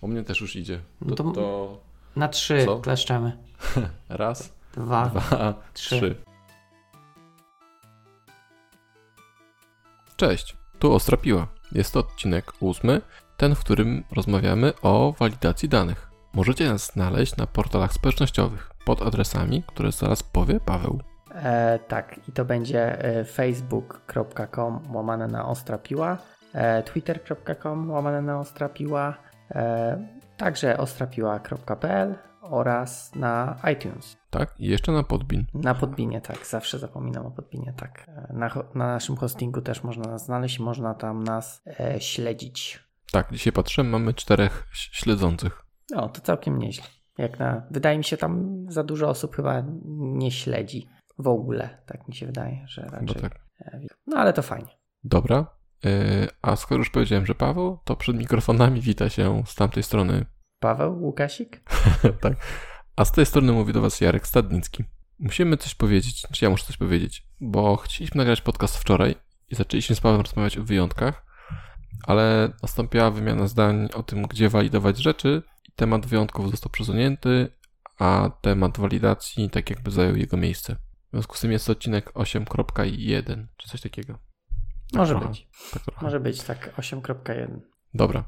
U mnie też już idzie. No To, to- to Na trzy Co? kleszczemy. raz, Dwa. dwa, trzy. trzy. Cześć, tu Ostra Piła. Jest to odcinek ósmy, ten, w którym rozmawiamy o walidacji danych. Możecie nas znaleźć na portalach społecznościowych pod adresami, które zaraz powie Paweł. E, tak, i to będzie e, facebook.com łamane na ostra piła, e, twitter.com łamane na ostra piła, e, także ostrapiła.pl oraz na iTunes. Tak? I jeszcze na Podbin. Na Podbinie, tak, zawsze zapominam o Podbinie, tak. E, Na, na naszym hostingu też można nas znaleźć można tam nas e, śledzić. Tak, dzisiaj patrzyłem, mamy czterech śledzących. No, to całkiem nieźle. Jak na, wydaje mi się, tam za dużo osób chyba nie śledzi w ogóle, tak mi się wydaje, że Chyba raczej. tak. e, No ale to fajnie. Dobra. Yy, a skoro już powiedziałem, że Paweł, to przed mikrofonami wita się z tamtej strony Paweł Łukasik? tak. A z tej strony mówi do Was Jarek Stadnicki. Musimy coś powiedzieć, czy ja muszę coś powiedzieć, bo chcieliśmy nagrać podcast wczoraj i zaczęliśmy z Pawłem rozmawiać o wyjątkach, ale nastąpiła wymiana zdań o tym, gdzie walidować rzeczy i temat wyjątków został przesunięty, a temat walidacji tak jakby zajął jego miejsce. W związku z tym jest odcinek 8.1, czy coś takiego. Może trochę, być. Tak. Może być tak 8.1. Dobra.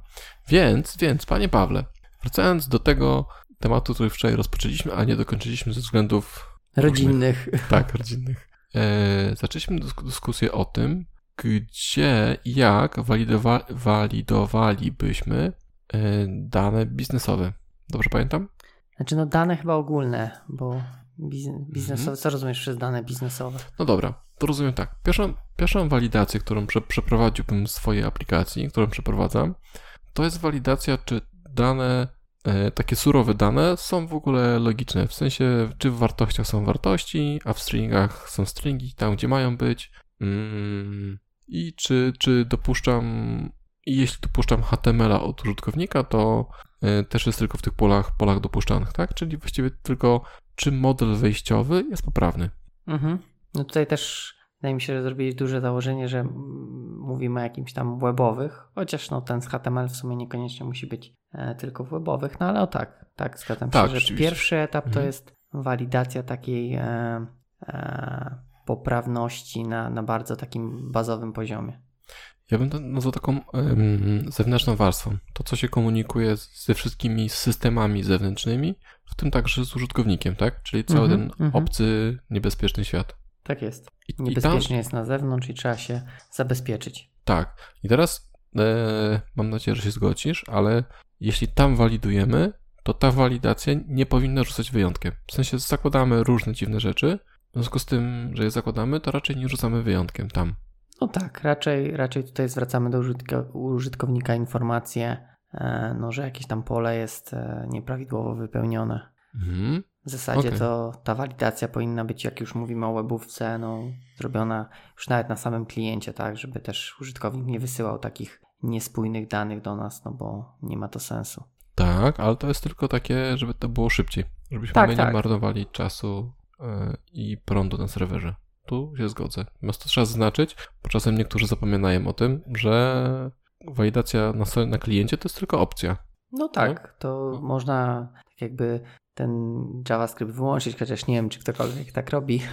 Więc, więc, panie Pawle, wracając do tego tematu, który wczoraj rozpoczęliśmy, a nie dokończyliśmy ze względów Rodzinnych. tak, rodzinnych. E, zaczęliśmy dysk- dyskusję o tym, gdzie i jak walidowa- walidowalibyśmy e, dane biznesowe. Dobrze pamiętam? Znaczy no dane chyba ogólne, bo biz- biznesowe, Mhm. co rozumiesz przez dane biznesowe? No dobra, to rozumiem tak. Pierwszą, pierwszą walidację, którą prze, przeprowadziłbym w swojej aplikacji, którą przeprowadzam, to jest walidacja, czy dane, e, takie surowe dane są w ogóle logiczne. W sensie, czy w wartościach są wartości, a w stringach są stringi, tam gdzie mają być. Mm, I czy, czy dopuszczam, jeśli dopuszczam HTML-a od użytkownika, to e, też jest tylko w tych polach, polach dopuszczanych, tak? Czyli właściwie tylko, czy model wejściowy jest poprawny. Mhm. No tutaj też wydaje mi się, że zrobili duże założenie, że mówimy o jakimś tam webowych, chociaż no ten z HTML w sumie niekoniecznie musi być e, tylko w webowych, no ale o tak, tak, zgadzam Tak, się, że pierwszy etap to Mhm. jest walidacja takiej e, e, poprawności na, na bardzo takim bazowym poziomie. Ja bym to nazwał taką zewnętrzną warstwą. To, co się komunikuje ze wszystkimi systemami zewnętrznymi, w tym także z użytkownikiem, tak? Czyli cały Mhm, ten mhm. obcy, niebezpieczny świat. Tak jest. I, i tam, Niebezpiecznie jest na zewnątrz i trzeba się zabezpieczyć. tak. I teraz e, mam nadzieję, że się zgodzisz, ale jeśli tam walidujemy, to ta walidacja nie powinna rzucać wyjątkiem. W sensie zakładamy różne dziwne rzeczy, w związku z tym, że je zakładamy, to raczej nie rzucamy wyjątkiem tam. No tak, raczej, raczej tutaj zwracamy do użytka, użytkownika informację, e, no, że jakieś tam pole jest e, nieprawidłowo wypełnione. Mhm. W zasadzie Okej. to ta walidacja powinna być, jak już mówimy o webówce, no, zrobiona już nawet na samym kliencie, tak, żeby też użytkownik nie wysyłał takich niespójnych danych do nas, no bo nie ma to sensu. Tak, ale to jest tylko takie, żeby to było szybciej. Żebyśmy Tak, my tak. nie marnowali czasu e, i prądu na serwerze. Tu się zgodzę. Natomiast to trzeba zaznaczyć, bo czasem niektórzy zapominają o tym, że walidacja na, stronie- na kliencie to jest tylko opcja. No tak, to No. można tak jakby ten JavaScript wyłączyć, chociaż nie wiem, czy ktokolwiek tak robi.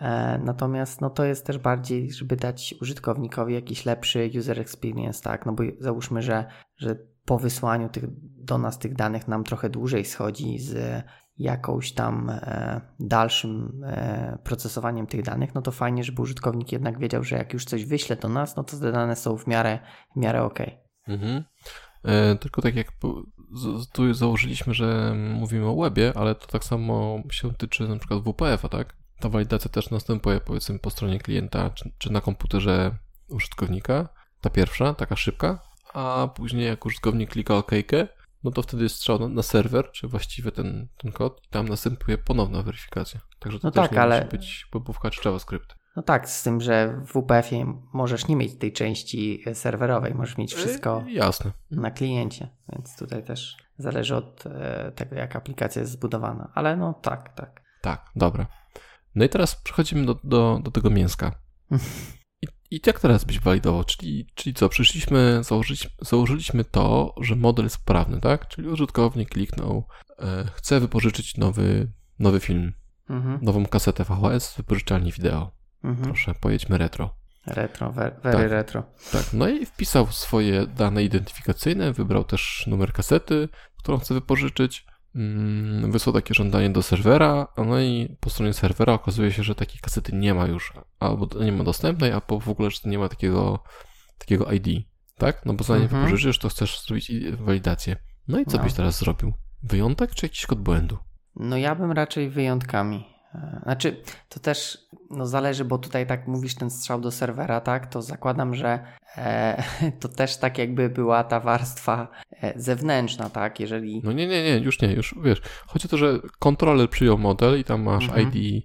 E, Natomiast no to jest też bardziej, żeby dać użytkownikowi jakiś lepszy user experience, tak? No bo załóżmy, że, że po wysłaniu tych, do nas tych danych nam trochę dłużej schodzi z jakąś tam e, dalszym e, procesowaniem tych danych, no to fajnie, żeby użytkownik jednak wiedział, że jak już coś wyśle do nas, no to te dane są w miarę, w miarę okej. Mhm. E, tylko tak jak tu założyliśmy, że mówimy o webie, ale to tak samo się tyczy na przykład WPF-a, tak? Ta walidacja też następuje powiedzmy po stronie klienta, czy, czy na komputerze użytkownika. Ta pierwsza, taka szybka, a później jak użytkownik klika OK, no to wtedy jest strzał na, serwer, czy właściwie ten, ten kod i tam następuje ponowna weryfikacja. Także to No też tak, nie ale- musi być webówka czy JavaScript. No tak, z tym, że w WPF-ie możesz nie mieć tej części serwerowej, możesz mieć wszystko E, jasne. na kliencie, więc tutaj też zależy od e, tego, jak aplikacja jest zbudowana. Ale no tak, tak. Tak, dobra. No i teraz przechodzimy do, do, do tego mięska. I, jak teraz byś walidował? Czyli, czyli co, przyszliśmy, założyliśmy, założyliśmy to, że model jest poprawny, tak? Czyli użytkownik kliknął, e, chce wypożyczyć nowy, nowy film, Mhm. nową kasetę VHS z wypożyczalni wideo. Mhm. Proszę, pojedźmy retro. Retro, very Tak. retro. Tak, no i wpisał swoje dane identyfikacyjne, wybrał też numer kasety, którą chce wypożyczyć, wysłał takie żądanie do serwera, no i po stronie serwera okazuje się, że takiej kasety nie ma już, albo nie ma dostępnej, albo w ogóle, że nie ma takiego, takiego ID, tak? No bo zanim Mhm. wypożyczysz, to chcesz zrobić walidację. No i co No. byś teraz zrobił? Wyjątek czy jakiś kod błędu? No ja bym raczej wyjątkami. E, Znaczy, to też no zależy, bo tutaj tak mówisz ten strzał do serwera, tak? To zakładam, że e, to też tak jakby była ta warstwa e, zewnętrzna, tak? Jeżeli. No nie, nie, nie, już nie, już wiesz. Chodzi o to, że kontroler przyjął model i tam masz Mhm. ID,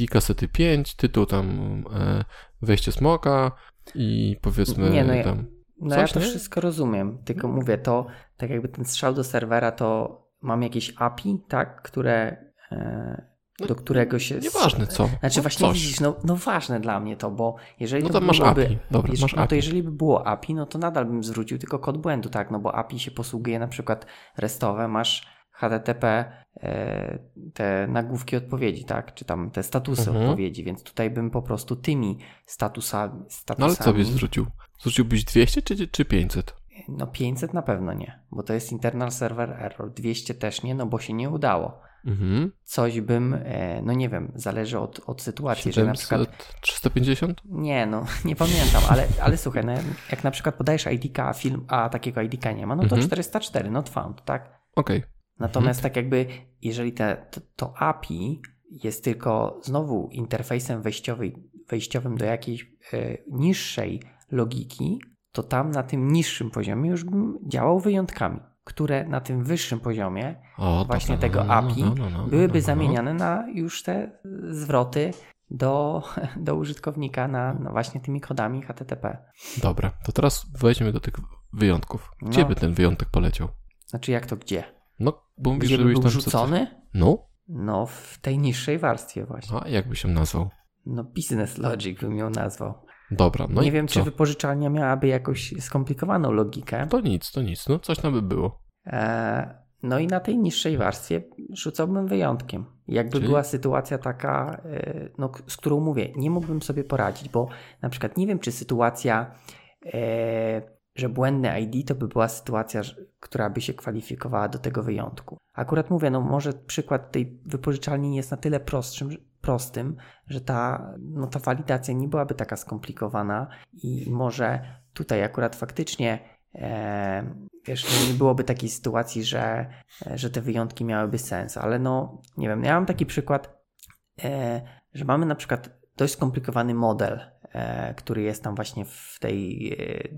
ID kasety 5, tytuł tam e, wejście smoka i powiedzmy Nie, no ja- tam. No ja Coś, to nie? wszystko rozumiem, tylko mówię to, tak jakby ten strzał do serwera, to mam jakieś API, tak? Które. E, do którego się. Nieważne co. Znaczy no, właśnie coś. widzisz, no, no ważne dla mnie to, bo jeżeli No to tam masz byłoby, API. Dobra, Jeż- masz no to API. jeżeli by było API, no to nadal bym zwrócił tylko kod błędu, tak? No bo API się posługuje na przykład restowe, masz HTTP, e, te nagłówki odpowiedzi, tak? Czy tam te statusy Mhm. odpowiedzi, więc tutaj bym po prostu tymi statusami, statusami No ale co byś zwrócił? Zwróciłbyś 200 czy, czy 500? no 500 na pewno nie, bo to jest internal server error, 200 też nie, no bo się nie udało. Mhm. Coś bym, e, no nie wiem, zależy od, od sytuacji, jeżeli na przykład 700, 350? Nie, no nie pamiętam, ale, ale słuchaj, no, jak na przykład podajesz IDK, a film, a takiego IDK nie ma, no to Mhm. 404, not found, tak? Okej. Natomiast tak jakby, jeżeli te, to, to API jest tylko znowu interfejsem wejściowy, wejściowym do jakiejś e, niższej logiki, to tam na tym niższym poziomie już bym działał wyjątkami, które na tym wyższym poziomie O, Właśnie dobra, tego no, no, API no, no, no, byłyby no, no. zamieniane na już te zwroty do, do użytkownika na, na właśnie tymi kodami HTTP. Dobra, to teraz wejdźmy do tych wyjątków. Gdzie No. by ten wyjątek poleciał? Znaczy jak to gdzie? No, bo mówisz, Gdzie by był tam... rzucony? No, No w tej niższej warstwie właśnie. a jak by się nazwał? No business logic bym ją nazwał. Dobra, no Nie wiem, co? czy wypożyczalnia miałaby jakąś skomplikowaną logikę. To nic, to nic, no coś tam by było. E, no i na tej niższej warstwie rzucałbym wyjątkiem. Jakby Czyli? była sytuacja taka, e, no, z którą mówię, nie mógłbym sobie poradzić, bo na przykład nie wiem, czy sytuacja, e, że błędne ID to by była sytuacja, która by się kwalifikowała do tego wyjątku. Akurat mówię, no może przykład tej wypożyczalni jest na tyle prostszym, prostym, że ta, no, ta walidacja nie byłaby taka skomplikowana i może tutaj akurat faktycznie wiesz, no nie byłoby takiej sytuacji, że, e, że te wyjątki miałyby sens, ale no nie wiem, ja mam taki przykład, e, że mamy na przykład dość skomplikowany model, e, który jest tam właśnie w tej e,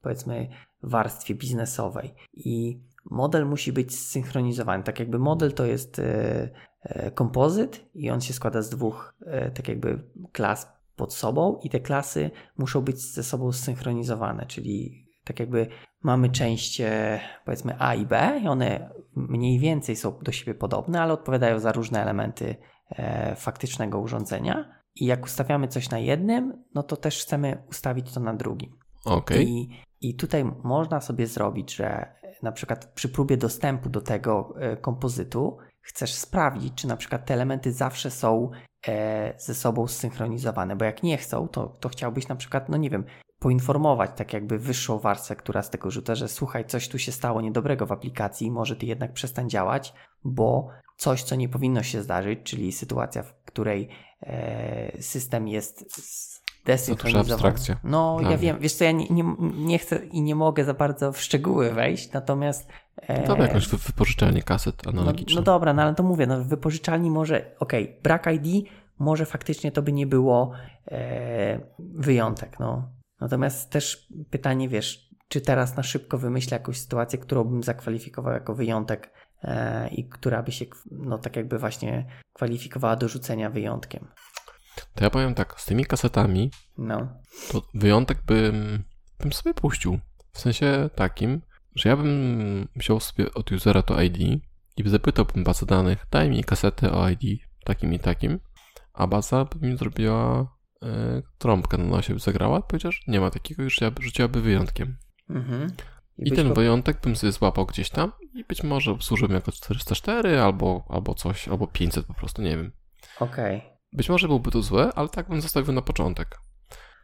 powiedzmy warstwie biznesowej. I model musi być zsynchronizowany, tak jakby model to jest e, e, kompozyt i on się składa z dwóch e, tak jakby klas pod sobą i te klasy muszą być ze sobą zsynchronizowane, czyli tak jakby mamy część e, powiedzmy A i B i one mniej więcej są do siebie podobne, ale odpowiadają za różne elementy e, faktycznego urządzenia i jak ustawiamy coś na jednym, no to też chcemy ustawić to na drugim. Okej. I, I tutaj można sobie zrobić, że na przykład przy próbie dostępu do tego e, kompozytu chcesz sprawdzić, czy na przykład te elementy zawsze są ze sobą zsynchronizowane, bo jak nie chcą, to, to chciałbyś na przykład, no nie wiem, poinformować tak jakby wyższą warstwę, która z tego rzuca, że słuchaj, coś tu się stało niedobrego w aplikacji, może ty jednak przestań działać, bo coś, co nie powinno się zdarzyć, czyli sytuacja, w której e, system jest desynchronizowany. abstrakcja No, dla ja wiem, wiesz co, ja nie, nie, nie chcę i nie mogę za bardzo w szczegóły wejść, natomiast... E, Dobra, jakąś wy- wypożyczalnię kaset no, analogiczną. no dobra, no ale to mówię, no w wypożyczalni może, okej, brak ID, może faktycznie to by nie było e, wyjątek, no. Natomiast też pytanie, wiesz, czy teraz na szybko wymyślę jakąś sytuację, którą bym zakwalifikował jako wyjątek e, i która by się, no tak jakby właśnie kwalifikowała do rzucenia wyjątkiem. To ja powiem tak, z tymi kasetami No, to wyjątek bym, bym sobie puścił. W sensie takim, że ja bym wziął sobie od usera to ID i zapytałbym bazę danych, daj mi kasetę o ID takim i takim, a baza by mi zrobiła trąbkę na nosie by zagrała, powiedział, że nie ma takiego, już rzuciłaby wyjątkiem. Mhm. I, I ten po... wyjątek bym sobie złapał gdzieś tam i być może służył mi jako 404 albo, albo coś, albo 500 po prostu, nie wiem. Okej. Okay. Być może byłby to złe, ale tak bym zostawił na początek.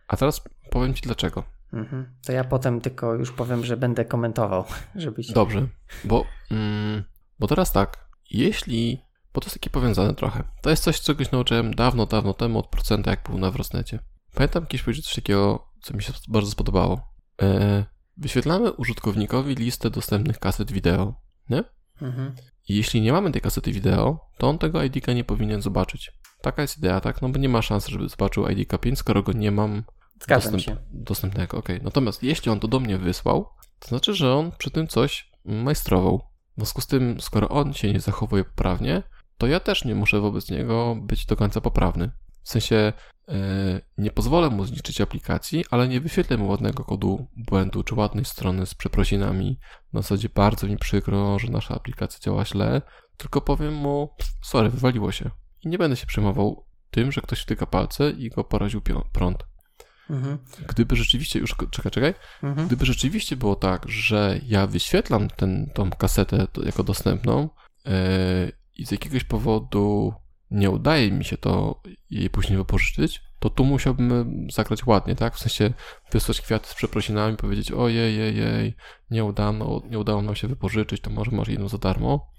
A teraz powiem Ci dlaczego. Mhm. To ja potem tylko już powiem, że będę komentował, żebyś... Dobrze, bo, mm, bo teraz tak, jeśli, bo to jest takie powiązane trochę, to jest coś, czegoś nauczyłem dawno, dawno temu od procenta, jak był na Wrosnecie. Pamiętam kiedyś powiedzieć coś takiego, co mi się bardzo spodobało. E, wyświetlamy użytkownikowi listę dostępnych kaset wideo, nie? Mhm. I jeśli nie mamy tej kasety wideo, to on tego ID-ka nie powinien zobaczyć. Taka jest idea, tak? No bo nie ma szans, żeby zobaczył ID-ka 5, skoro go nie mam Zgadzam dostęp, się. dostępnego. Okay. Natomiast jeśli on to do mnie wysłał, to znaczy, że on przy tym coś majstrował. W związku z tym, skoro on się nie zachowuje poprawnie, to ja też nie muszę wobec niego być do końca poprawny. W sensie yy, nie pozwolę mu zniszczyć aplikacji, ale nie wyświetlę mu ładnego kodu błędu czy ładnej strony z przeprosinami. Na zasadzie bardzo mi przykro, że nasza aplikacja działa źle, tylko powiem mu, sorry, wywaliło się. I nie będę się przejmował tym, że ktoś wtyka palce i go poraził prąd. Mhm. Gdyby rzeczywiście, już czekaj, czekaj, mhm. gdyby rzeczywiście było tak, że ja wyświetlam ten, tą kasetę jako dostępną yy, i z jakiegoś powodu nie udaje mi się to jej później wypożyczyć, to tu musiałbym zagrać ładnie, tak? W sensie wysłać kwiaty z przeprosinami, powiedzieć ojej, jej, jej, nie, udano, nie udało nam się wypożyczyć, to może masz jedną za darmo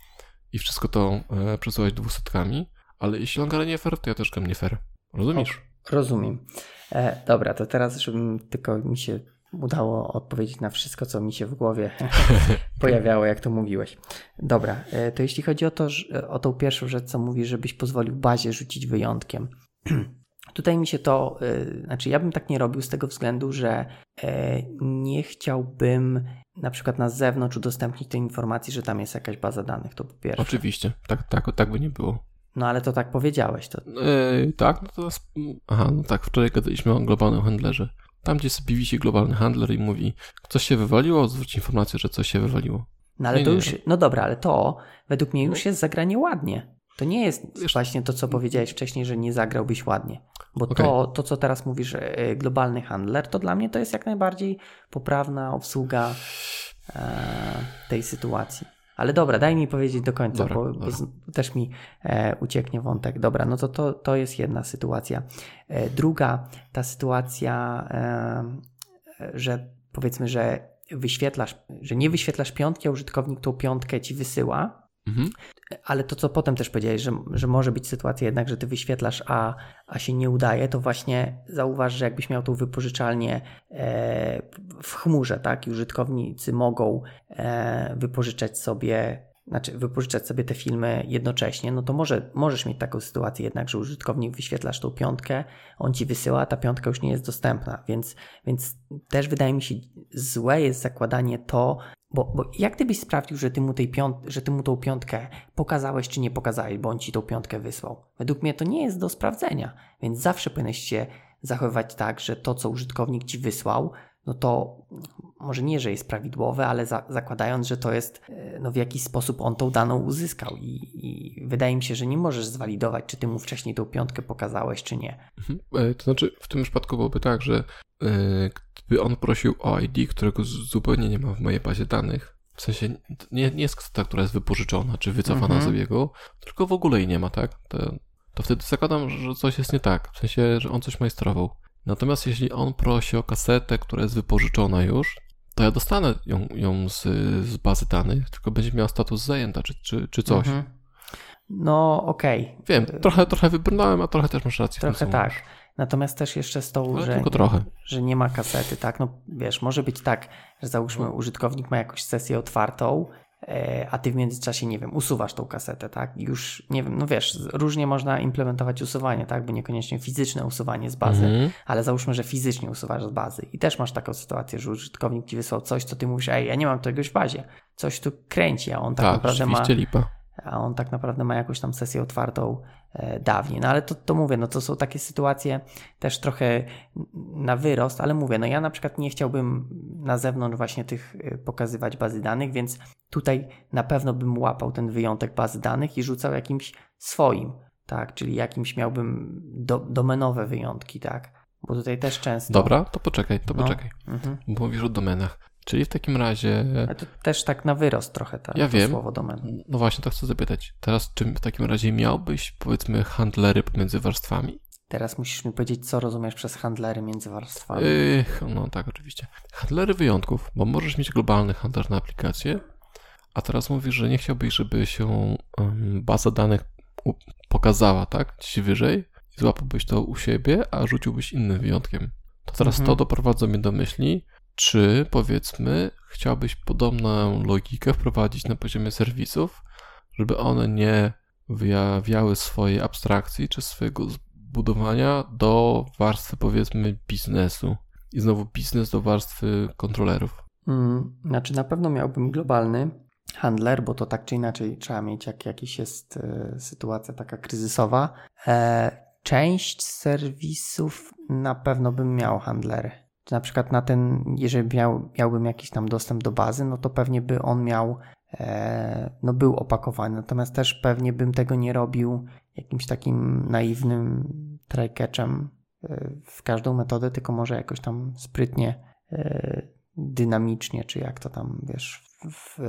i wszystko to e, przesyłać dwusetkami, ale jeśli on gra nie fair, to ja też gram nie fair. Rozumiesz? O, rozumiem. E, dobra, to teraz, żebym tylko mi się udało odpowiedzieć na wszystko, co mi się w głowie pojawiało, jak to mówiłeś. Dobra, e, to jeśli chodzi o to, o tą pierwszą rzecz, co mówisz, żebyś pozwolił bazie rzucić wyjątkiem. Tutaj mi się to, e, znaczy ja bym tak nie robił z tego względu, że e, nie chciałbym na przykład na zewnątrz udostępnić tej informacji, że tam jest jakaś baza danych, to po pierwsze. Oczywiście, tak, tak, tak by nie było. No ale to tak powiedziałeś. To... Yy, tak, no to. Aha, no tak, wczoraj gadaliśmy o globalnym handlerze. Tam, gdzie sobie wisi globalny handler i mówi, coś się wywaliło, zwróć informację, że coś się wywaliło. No ale nie, to nie, już. Nie. No dobra, ale to według mnie już jest zagranie ładnie. To nie jest Wiesz, właśnie to, co powiedziałeś wcześniej, że nie zagrałbyś ładnie. Bo okay. to, to, co teraz mówisz, e, globalny handler, to dla mnie to jest jak najbardziej poprawna obsługa e, tej sytuacji. Ale dobra, daj mi powiedzieć do końca, dobra, bo, dobra. bo, też mi e, ucieknie wątek. Dobra, no to, to to jest jedna sytuacja. E, druga, ta sytuacja, e, że powiedzmy, że wyświetlasz, że nie wyświetlasz piątki, a użytkownik tą piątkę ci wysyła, Mhm. Ale to, co potem też powiedziałeś, że, że może być sytuacja jednak, że ty wyświetlasz, a, a się nie udaje, to właśnie zauważ, że jakbyś miał tą wypożyczalnię e, w chmurze, tak, i użytkownicy mogą e, wypożyczać sobie znaczy wypożyczać sobie te filmy jednocześnie, no to może, możesz mieć taką sytuację jednak, że użytkownik wyświetlasz tą piątkę, on ci wysyła, a ta piątka już nie jest dostępna, więc, więc też wydaje mi się złe jest zakładanie to, bo, bo jak gdybyś sprawdził, że ty, mu tej piąt, że ty mu tą piątkę pokazałeś czy nie pokazałeś, bo on ci tą piątkę wysłał? Według mnie to nie jest do sprawdzenia, więc zawsze powinieneś się zachowywać tak, że to, co użytkownik ci wysłał, no to może nie, że jest prawidłowe, ale za, zakładając, że to jest, e, no w jakiś sposób on tą daną uzyskał i, i, wydaje mi się, że nie możesz zwalidować, czy ty mu wcześniej tą piątkę pokazałeś, czy nie. Mhm. E, to znaczy, w tym przypadku byłoby tak, że gdyby on prosił o ID, którego zupełnie nie ma w mojej bazie danych, w sensie nie, nie jest ta, która jest wypożyczona, czy wycofana mhm. z obiegu, tylko w ogóle jej nie ma, tak? To, to wtedy zakładam, że coś jest nie tak, w sensie, że on coś majstrował. Natomiast jeśli on prosi o kasetę, która jest wypożyczona już, to ja dostanę ją, ją z, z bazy danych, tylko będzie miała status zajęta czy, czy, czy coś. Mhm. No, okej. Okay. Wiem, trochę, trochę wybrnąłem, a trochę też masz rację. Trochę tak. Natomiast też jeszcze z tą, że, tylko trochę. że nie ma kasety, tak? No wiesz, może być tak, że załóżmy użytkownik ma jakąś sesję otwartą E, a ty w międzyczasie, nie wiem, usuwasz tą kasetę, tak? Już, nie wiem, no wiesz, różnie można implementować usuwanie, tak? Bo niekoniecznie fizyczne usuwanie z bazy, mm -hmm. ale załóżmy, że fizycznie usuwasz z bazy i też masz taką sytuację, że użytkownik ci wysłał coś, co ty mówisz, ej, ja nie mam czegoś w bazie, coś tu kręci, a on tak, tak naprawdę ma... lipa. A on tak naprawdę ma jakąś tam sesję otwartą e, dawniej. No ale to, to mówię, no to są takie sytuacje też trochę na wyrost, ale mówię, no ja na przykład nie chciałbym na zewnątrz właśnie tych e, pokazywać bazy danych, więc tutaj na pewno bym łapał ten wyjątek bazy danych i rzucał jakimś swoim. tak, czyli jakimś miałbym do, domenowe wyjątki, tak, bo tutaj też często... Dobra, to poczekaj, to no. poczekaj, mhm. bo mówisz o domenach. Czyli w takim razie. Ale to też tak na wyrost trochę ta, ja to wiem. słowo domen. No właśnie, to chcę zapytać. Teraz, czy w takim razie miałbyś, powiedzmy, handlery pomiędzy warstwami? Teraz musisz mi powiedzieć, co rozumiesz przez handlery między warstwami. Yy, no tak, oczywiście. Handlery wyjątków, bo możesz mieć globalny handler na aplikację, a teraz mówisz, że nie chciałbyś, żeby się baza danych pokazała, tak? Gdzieś wyżej i złapałbyś to u siebie, a rzuciłbyś innym wyjątkiem. To teraz mhm. to doprowadza mnie do myśli, czy powiedzmy chciałbyś podobną logikę wprowadzić na poziomie serwisów, żeby one nie wyjawiały swojej abstrakcji czy swojego zbudowania do warstwy powiedzmy biznesu i znowu biznes do warstwy kontrolerów. Hmm, znaczy na pewno miałbym globalny handler, bo to tak czy inaczej trzeba mieć, jak jakiś jest y, sytuacja taka kryzysowa. E, część serwisów na pewno bym miał handlery na przykład na ten, jeżeli miał, miałbym jakiś tam dostęp do bazy, no to pewnie by on miał, e, no był opakowany. Natomiast też pewnie bym tego nie robił jakimś takim naiwnym try-catchem e, w każdą metodę, tylko może jakoś tam sprytnie, e, dynamicznie, czy jak to tam, wiesz, w,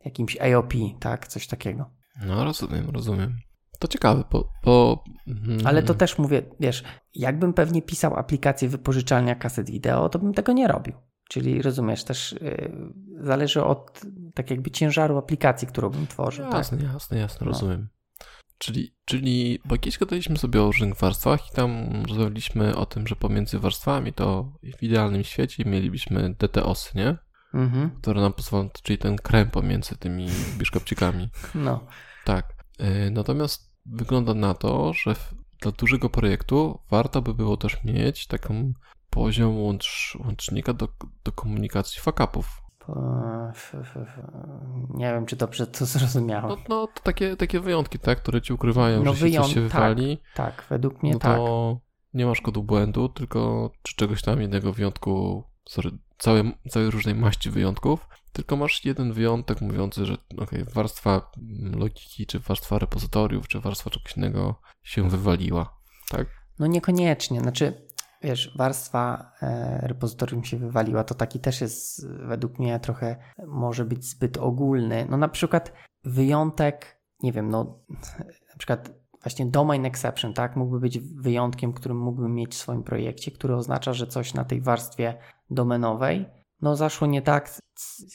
w jakimś AOP, tak, coś takiego. No rozumiem, rozumiem. To ciekawe, bo, bo... Mhm. Ale to też mówię, wiesz, jakbym pewnie pisał aplikację wypożyczalnia kaset wideo, to bym tego nie robił. Czyli rozumiesz, też yy, zależy od tak jakby ciężaru aplikacji, którą bym tworzył. Jasne, tak? jasne, jasne, no. rozumiem. Czyli, czyli, bo kiedyś gadaliśmy sobie o różnych warstwach i tam rozmawialiśmy o tym, że pomiędzy warstwami to w idealnym świecie mielibyśmy DTOSy, nie? Mhm. Które nam pozwolą, czyli ten krem pomiędzy tymi biszkopcikami. No. Tak. Yy, natomiast wygląda na to, że dla dużego projektu warto by było też mieć taką poziom łącz, łącznika do, do komunikacji fuck-upów. Nie wiem, czy dobrze to zrozumiałem. No, no to takie, takie wyjątki, tak, które ci ukrywają, no, że wyjąt... coś się wywali. Tak, tak według mnie no tak. to nie masz kodu błędu, tylko czy czegoś tam jednego wyjątku, całej, całej różnej maści wyjątków, tylko masz jeden wyjątek mówiący, że okay, warstwa logiki, czy warstwa repozytoriów, czy warstwa czegoś innego się wywaliła, tak? No niekoniecznie, znaczy wiesz, warstwa e, repozytorium się wywaliła, to taki też jest według mnie trochę może być zbyt ogólny. No na przykład wyjątek, nie wiem, no na przykład właśnie domain exception, tak, mógłby być wyjątkiem, którym mógłbym mieć w swoim projekcie, który oznacza, że coś na tej warstwie domenowej no zaszło nie tak,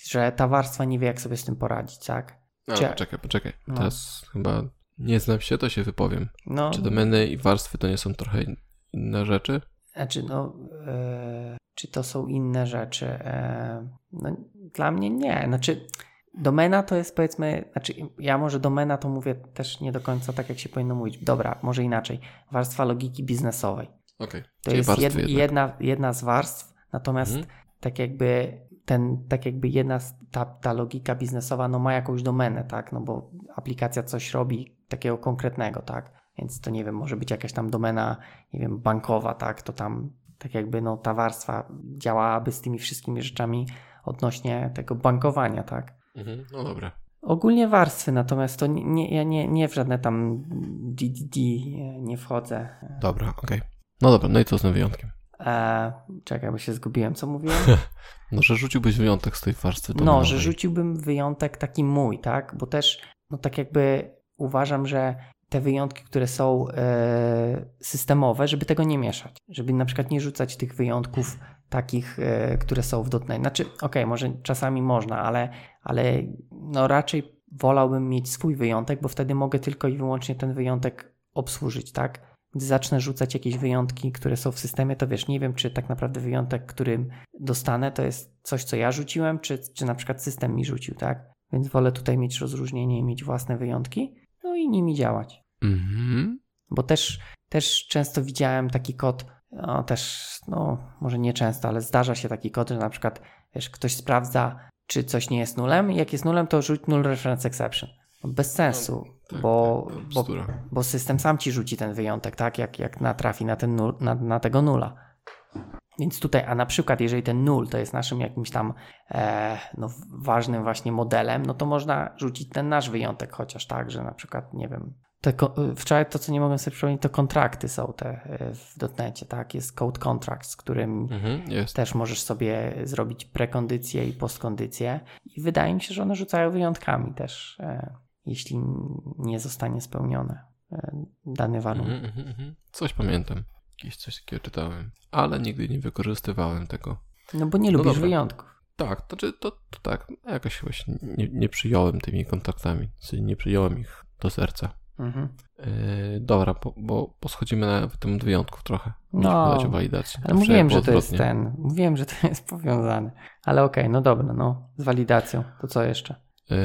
że ta warstwa nie wie, jak sobie z tym poradzić, tak? No, Czy... poczekaj, poczekaj. No. Teraz chyba nie znam się, to się wypowiem. No. Czy domeny i warstwy to nie są trochę inne rzeczy? Znaczy, no, e, czy to są inne rzeczy? E, no, dla mnie nie. Znaczy, domena to jest powiedzmy, znaczy, ja może domena to mówię też nie do końca tak, jak się powinno mówić. Dobra, może inaczej. Warstwa logiki biznesowej. Okay. To Czyli jest jed, jedna, jedna z warstw, natomiast mhm tak jakby ten, tak jakby jedna ta, ta logika biznesowa no ma jakąś domenę, tak, no bo aplikacja coś robi takiego konkretnego, tak, więc to nie wiem, może być jakaś tam domena, nie wiem, bankowa, tak, to tam tak jakby no ta warstwa działałaby z tymi wszystkimi rzeczami odnośnie tego bankowania, tak. Mhm, no dobra. Ogólnie warstwy, natomiast to nie, nie, ja nie, nie w żadne tam DDD nie wchodzę. Dobra, okej. Okay. No dobra, no i co z tym wyjątkiem? E, czekaj, bo się zgubiłem, co mówiłem? no, że rzuciłbyś wyjątek z tej warstwy No, że rzuciłbym wyjątek taki mój, tak? Bo też, no tak jakby uważam, że te wyjątki, które są e, systemowe, żeby tego nie mieszać. Żeby na przykład nie rzucać tych wyjątków takich, e, które są w .NET. Znaczy, okej, okay, może czasami można, ale, ale no raczej wolałbym mieć swój wyjątek, bo wtedy mogę tylko i wyłącznie ten wyjątek obsłużyć, tak? Gdy zacznę rzucać jakieś wyjątki, które są w systemie, to wiesz, nie wiem, czy tak naprawdę wyjątek, którym dostanę, to jest coś, co ja rzuciłem, czy, czy na przykład system mi rzucił, tak? Więc wolę tutaj mieć rozróżnienie i mieć własne wyjątki, no i nimi działać. Mhm. Bo też, też często widziałem taki kod, no też, no może nie często, ale zdarza się taki kod, że na przykład, wiesz, ktoś sprawdza, czy coś nie jest nulem, i jak jest nulem, to rzuć null reference exception. Bez sensu, no, tak, bo, tak, bo, bo, system sam ci rzuci ten wyjątek, tak? Jak, jak natrafi na, ten nul, na, na tego nula. Więc tutaj, a na przykład, jeżeli ten nul to jest naszym jakimś tam e, no, ważnym właśnie modelem, no to można rzucić ten nasz wyjątek, chociaż tak, że na przykład, nie wiem, te, wczoraj to, co nie mogłem sobie przypomnieć, to kontrakty są te e, w dotnecie, tak? Jest code contracts, z którym Mhm, też możesz sobie zrobić prekondycję i postkondycję i wydaje mi się, że one rzucają wyjątkami też, e, jeśli nie zostanie spełnione e, dany warunek. Mhm, mhm. Coś pamiętam. Jakieś coś takiego czytałem, ale nigdy nie wykorzystywałem tego. No bo nie No lubisz dobra. wyjątków. Tak, to, znaczy, to, to tak, jakoś właśnie nie, nie przyjąłem tymi kontaktami, czyli nie przyjąłem ich do serca. Mhm. Yy, dobra, bo, bo, bo schodzimy na temat wyjątków trochę. No, walidacji. Ale mówiłem, że to jest ten. Mówiłem, że to jest powiązane. Ale okej, no dobra, no. Z walidacją. To co jeszcze? Yy,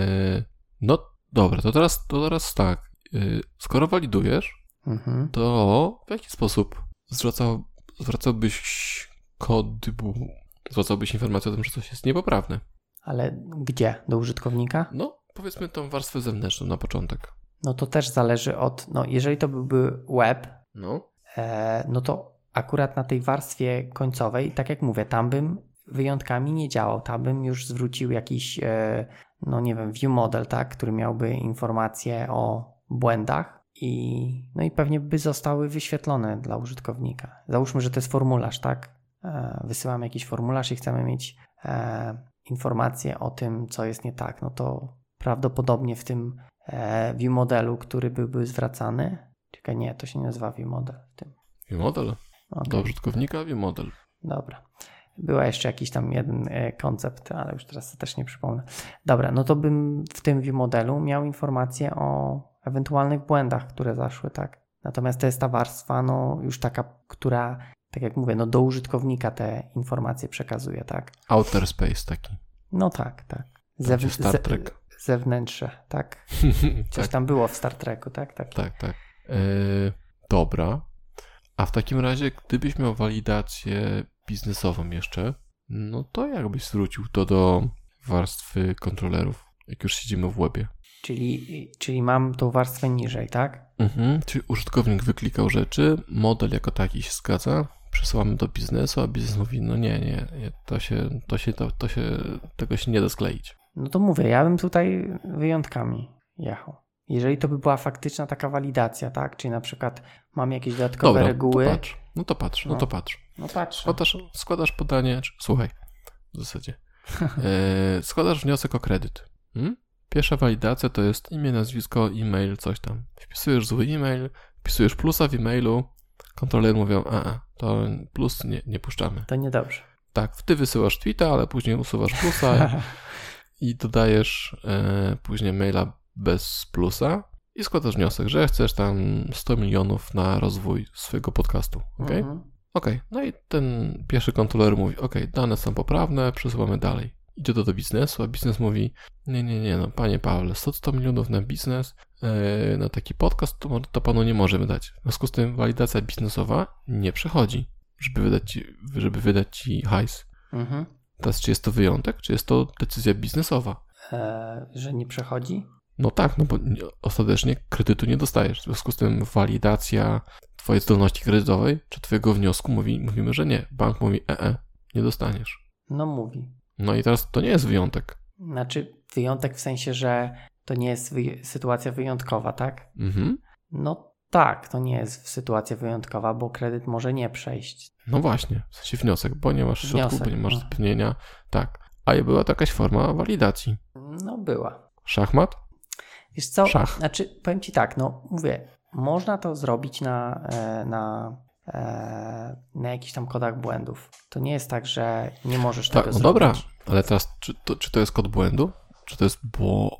no dobra, to teraz, to teraz tak. Yy, skoro walidujesz, Mhm. to w jaki sposób zwracał, zwracałbyś kod, bu- zwracałbyś informację o tym, że coś jest niepoprawne? Ale gdzie? Do użytkownika? No, powiedzmy tą warstwę zewnętrzną na początek. No to też zależy od. No, jeżeli to byłby web, No. e, no to akurat na tej warstwie końcowej, tak jak mówię, tam bym wyjątkami nie działał. Tam bym już zwrócił jakiś, e, no nie wiem, view model, tak, który miałby informacje o błędach i no i pewnie by zostały wyświetlone dla użytkownika. Załóżmy, że to jest formularz, tak? E, wysyłamy jakiś formularz i chcemy mieć e, informacje o tym, co jest nie tak. No to prawdopodobnie w tym e, view modelu, który byłby zwracany. Czekaj, nie, to się nie nazywa view model w tym. View model. Okej. Do użytkownika view model. Dobra. Była jeszcze jakiś tam jeden e, koncept, ale już teraz to też nie przypomnę. Dobra, no to bym w tym modelu miał informacje o ewentualnych błędach, które zaszły, tak. Natomiast to jest ta warstwa, no już taka, która, tak jak mówię, no do użytkownika te informacje przekazuje, tak. Outer space taki. No tak, tak. Gdzie Star Trek. zewnętrzne, tak. Coś tak, tam było w Star Treku, tak? tak. tak, tak. E, dobra. A w takim razie, gdybyś miał walidację biznesową jeszcze, no to jakbyś zwrócił to do warstwy kontrolerów, jak już siedzimy w webie. Czyli, czyli mam tą warstwę niżej, tak? Mhm. Czyli użytkownik wyklikał rzeczy, model jako taki się zgadza, przesyłamy do biznesu, a biznes mówi, no nie, nie, to się, to się, to, to się, tego się nie da skleić. No to mówię, ja bym tutaj wyjątkami jechał. Jeżeli to by była faktyczna taka walidacja, tak? Czyli na przykład mam jakieś dodatkowe Dobra, reguły. to patrz, no to patrz, no No. to patrz. No patrz. Składasz, składasz podanie, czy, słuchaj, w zasadzie, e, składasz wniosek o kredyt. Hmm? Pierwsza walidacja to jest imię, nazwisko, e-mail, coś tam. Wpisujesz zły e-mail, wpisujesz plusa w e-mailu, kontrolery mówią, a, a to plus nie, nie puszczamy. To niedobrze. Tak, ty wysyłasz tweeta, ale później usuwasz plusa i dodajesz e, później maila bez plusa i składasz wniosek, że chcesz tam 100 milionów na rozwój swojego podcastu. ok? Mhm. Okej, no i ten pierwszy kontroler mówi, okej, dane są poprawne, przesuwamy dalej. Idzie to do biznesu, a biznes mówi, nie, nie, nie, no panie Pawle, 100, 100 milionów na biznes, e, na taki podcast to, to panu nie możemy dać. W związku z tym walidacja biznesowa nie przechodzi, żeby wydać ci, żeby wydać ci hajs. Mhm. Teraz czy jest to wyjątek, czy jest to decyzja biznesowa? E, że nie przechodzi? No tak, no bo nie- ostatecznie kredytu nie dostajesz. W związku z tym walidacja twojej zdolności kredytowej czy twojego wniosku mówi, mówimy, że nie. Bank mówi, e, e, nie dostaniesz. No mówi. No i teraz to nie jest wyjątek. Znaczy wyjątek w sensie, że to nie jest wyj- sytuacja wyjątkowa, tak? Mhm. No tak, to nie jest sytuacja wyjątkowa, bo kredyt może nie przejść. No właśnie, w sensie wniosek, bo nie masz środków, Wniosek, bo nie masz no. zapewnienia. Tak. A była to jakaś forma walidacji. No była. Szachmat? Wiesz co? Szach. Znaczy, powiem ci tak, no mówię, można to zrobić na, e, na, e, na jakichś tam kodach błędów. To nie jest tak, że nie możesz Tak, tego no dobra, zrobić. ale teraz czy to, czy to jest kod błędu? Czy to jest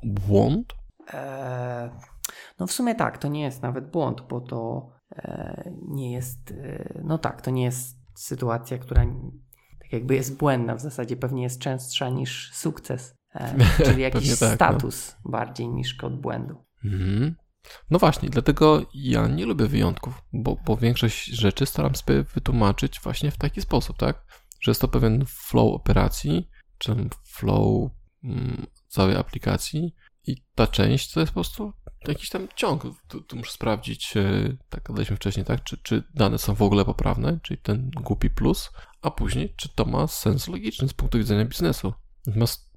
błąd? E, no w sumie tak, to nie jest nawet błąd, bo to e, nie jest, e, no tak, to nie jest sytuacja, która tak jakby jest błędna, w zasadzie pewnie jest częstsza niż sukces, czyli jakiś tak, no. status bardziej niż kod błędu. Mhm. No właśnie, dlatego ja nie lubię wyjątków, bo, bo większość rzeczy staram sobie wytłumaczyć właśnie w taki sposób, tak? Że jest to pewien flow operacji, czy flow mm, całej aplikacji i ta część to jest po prostu jakiś tam ciąg. Tu, tu muszę sprawdzić, e, tak gadaliśmy wcześniej, tak? Czy, czy dane są w ogóle poprawne, czyli ten głupi plus, a później, czy to ma sens logiczny z punktu widzenia biznesu. Natomiast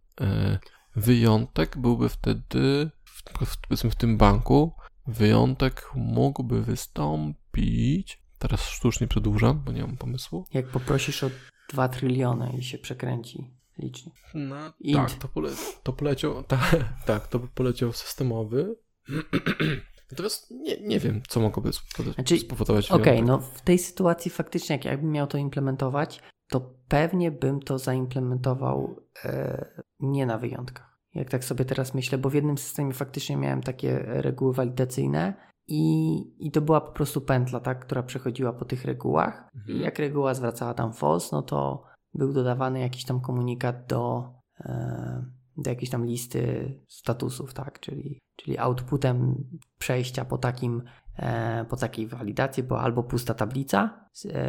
wyjątek byłby wtedy, w, powiedzmy w tym banku, wyjątek mógłby wystąpić. Teraz sztucznie przedłużam, bo nie mam pomysłu. Jak poprosisz o 2 tryliony i się przekręci licznik. No, Int. tak, to, pole, to poleciał, ta, tak, to by poleciał systemowy. Natomiast nie, nie wiem, co mogłoby Znaczy, spowodować Okej, wyjątek. no w tej sytuacji faktycznie, jak jakbym miał to implementować, to pewnie bym to zaimplementował e, nie na wyjątkach. Jak tak sobie teraz myślę, bo w jednym systemie faktycznie miałem takie reguły walidacyjne i, i to była po prostu pętla, tak, która przechodziła po tych regułach. Mhm. I jak reguła zwracała tam false, no to był dodawany jakiś tam komunikat do, e, do jakiejś tam listy statusów, tak, czyli, czyli outputem przejścia po takim e, po takiej walidacji była albo pusta tablica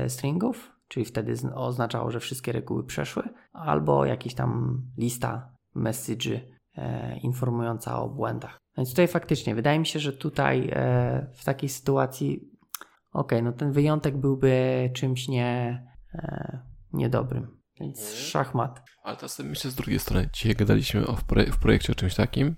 stringów, czyli wtedy oznaczało, że wszystkie reguły przeszły, albo jakaś tam lista message e, informująca o błędach. Więc tutaj faktycznie wydaje mi się, że tutaj e, w takiej sytuacji okej, no ten wyjątek byłby czymś nie, e, niedobrym. Więc Mhm. szachmat. Ale teraz myślę z drugiej strony. Dzisiaj gadaliśmy o w, proje- w projekcie o czymś takim.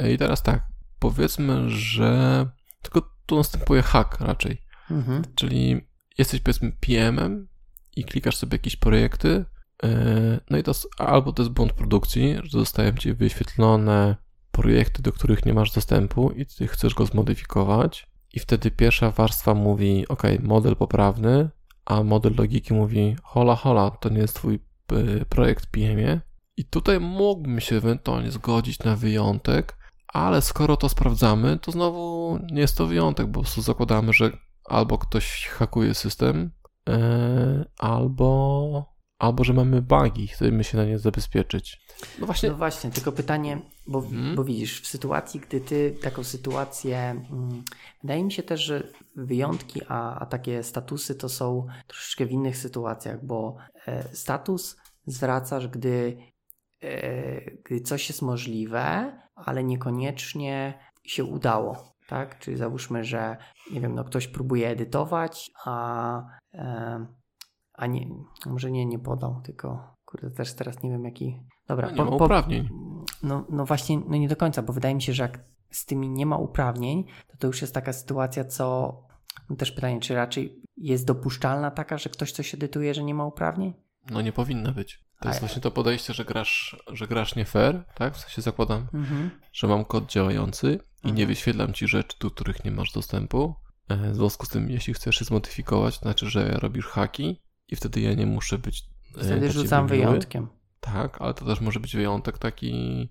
E, I teraz tak, powiedzmy, że tylko tu następuje hack raczej. Mhm. Czyli jesteś powiedzmy PM-em i klikasz sobie jakieś projekty, e, no i to albo to jest błąd produkcji, że zostają ci wyświetlone projekty, do których nie masz dostępu i ty chcesz go zmodyfikować i wtedy pierwsza warstwa mówi, ok, model poprawny, a model logiki mówi, hola, hola, to nie jest twój e, projekt PM-ie i tutaj mógłbym się ewentualnie zgodzić na wyjątek, ale skoro to sprawdzamy, to znowu nie jest to wyjątek, bo po prostu zakładamy, że albo ktoś hakuje system, e, albo, albo że mamy bugi, chcemy się na nie zabezpieczyć. No właśnie, No właśnie, tylko pytanie, bo, Mhm. bo widzisz, w sytuacji, gdy ty taką sytuację, mm, wydaje mi się też, że wyjątki, a, a takie statusy to są troszeczkę w innych sytuacjach, bo e, status zwracasz, gdy, e, gdy coś jest możliwe, ale niekoniecznie się udało. Tak? Czyli załóżmy, że nie wiem, no ktoś próbuje edytować, a, e, a nie, może nie, nie podał, tylko kurde, też teraz nie wiem jaki. Dobra, no nie ma po- uprawnień. no, no właśnie, no nie do końca, bo wydaje mi się, że jak z tymi nie ma uprawnień, to to już jest taka sytuacja, co no też pytanie, czy raczej jest dopuszczalna taka, że ktoś coś edytuje, że nie ma uprawnień? No nie powinna być. To jest właśnie to podejście, że grasz, że grasz nie fair, tak? W sensie zakładam, Mhm. że mam kod działający i nie Mhm. wyświetlam ci rzeczy, do których nie masz dostępu. E, W związku z tym, jeśli chcesz je zmodyfikować, to znaczy, że robisz haki i wtedy ja nie muszę być e, Wtedy rzucam miły. wyjątkiem. Tak, ale to też może być wyjątek taki.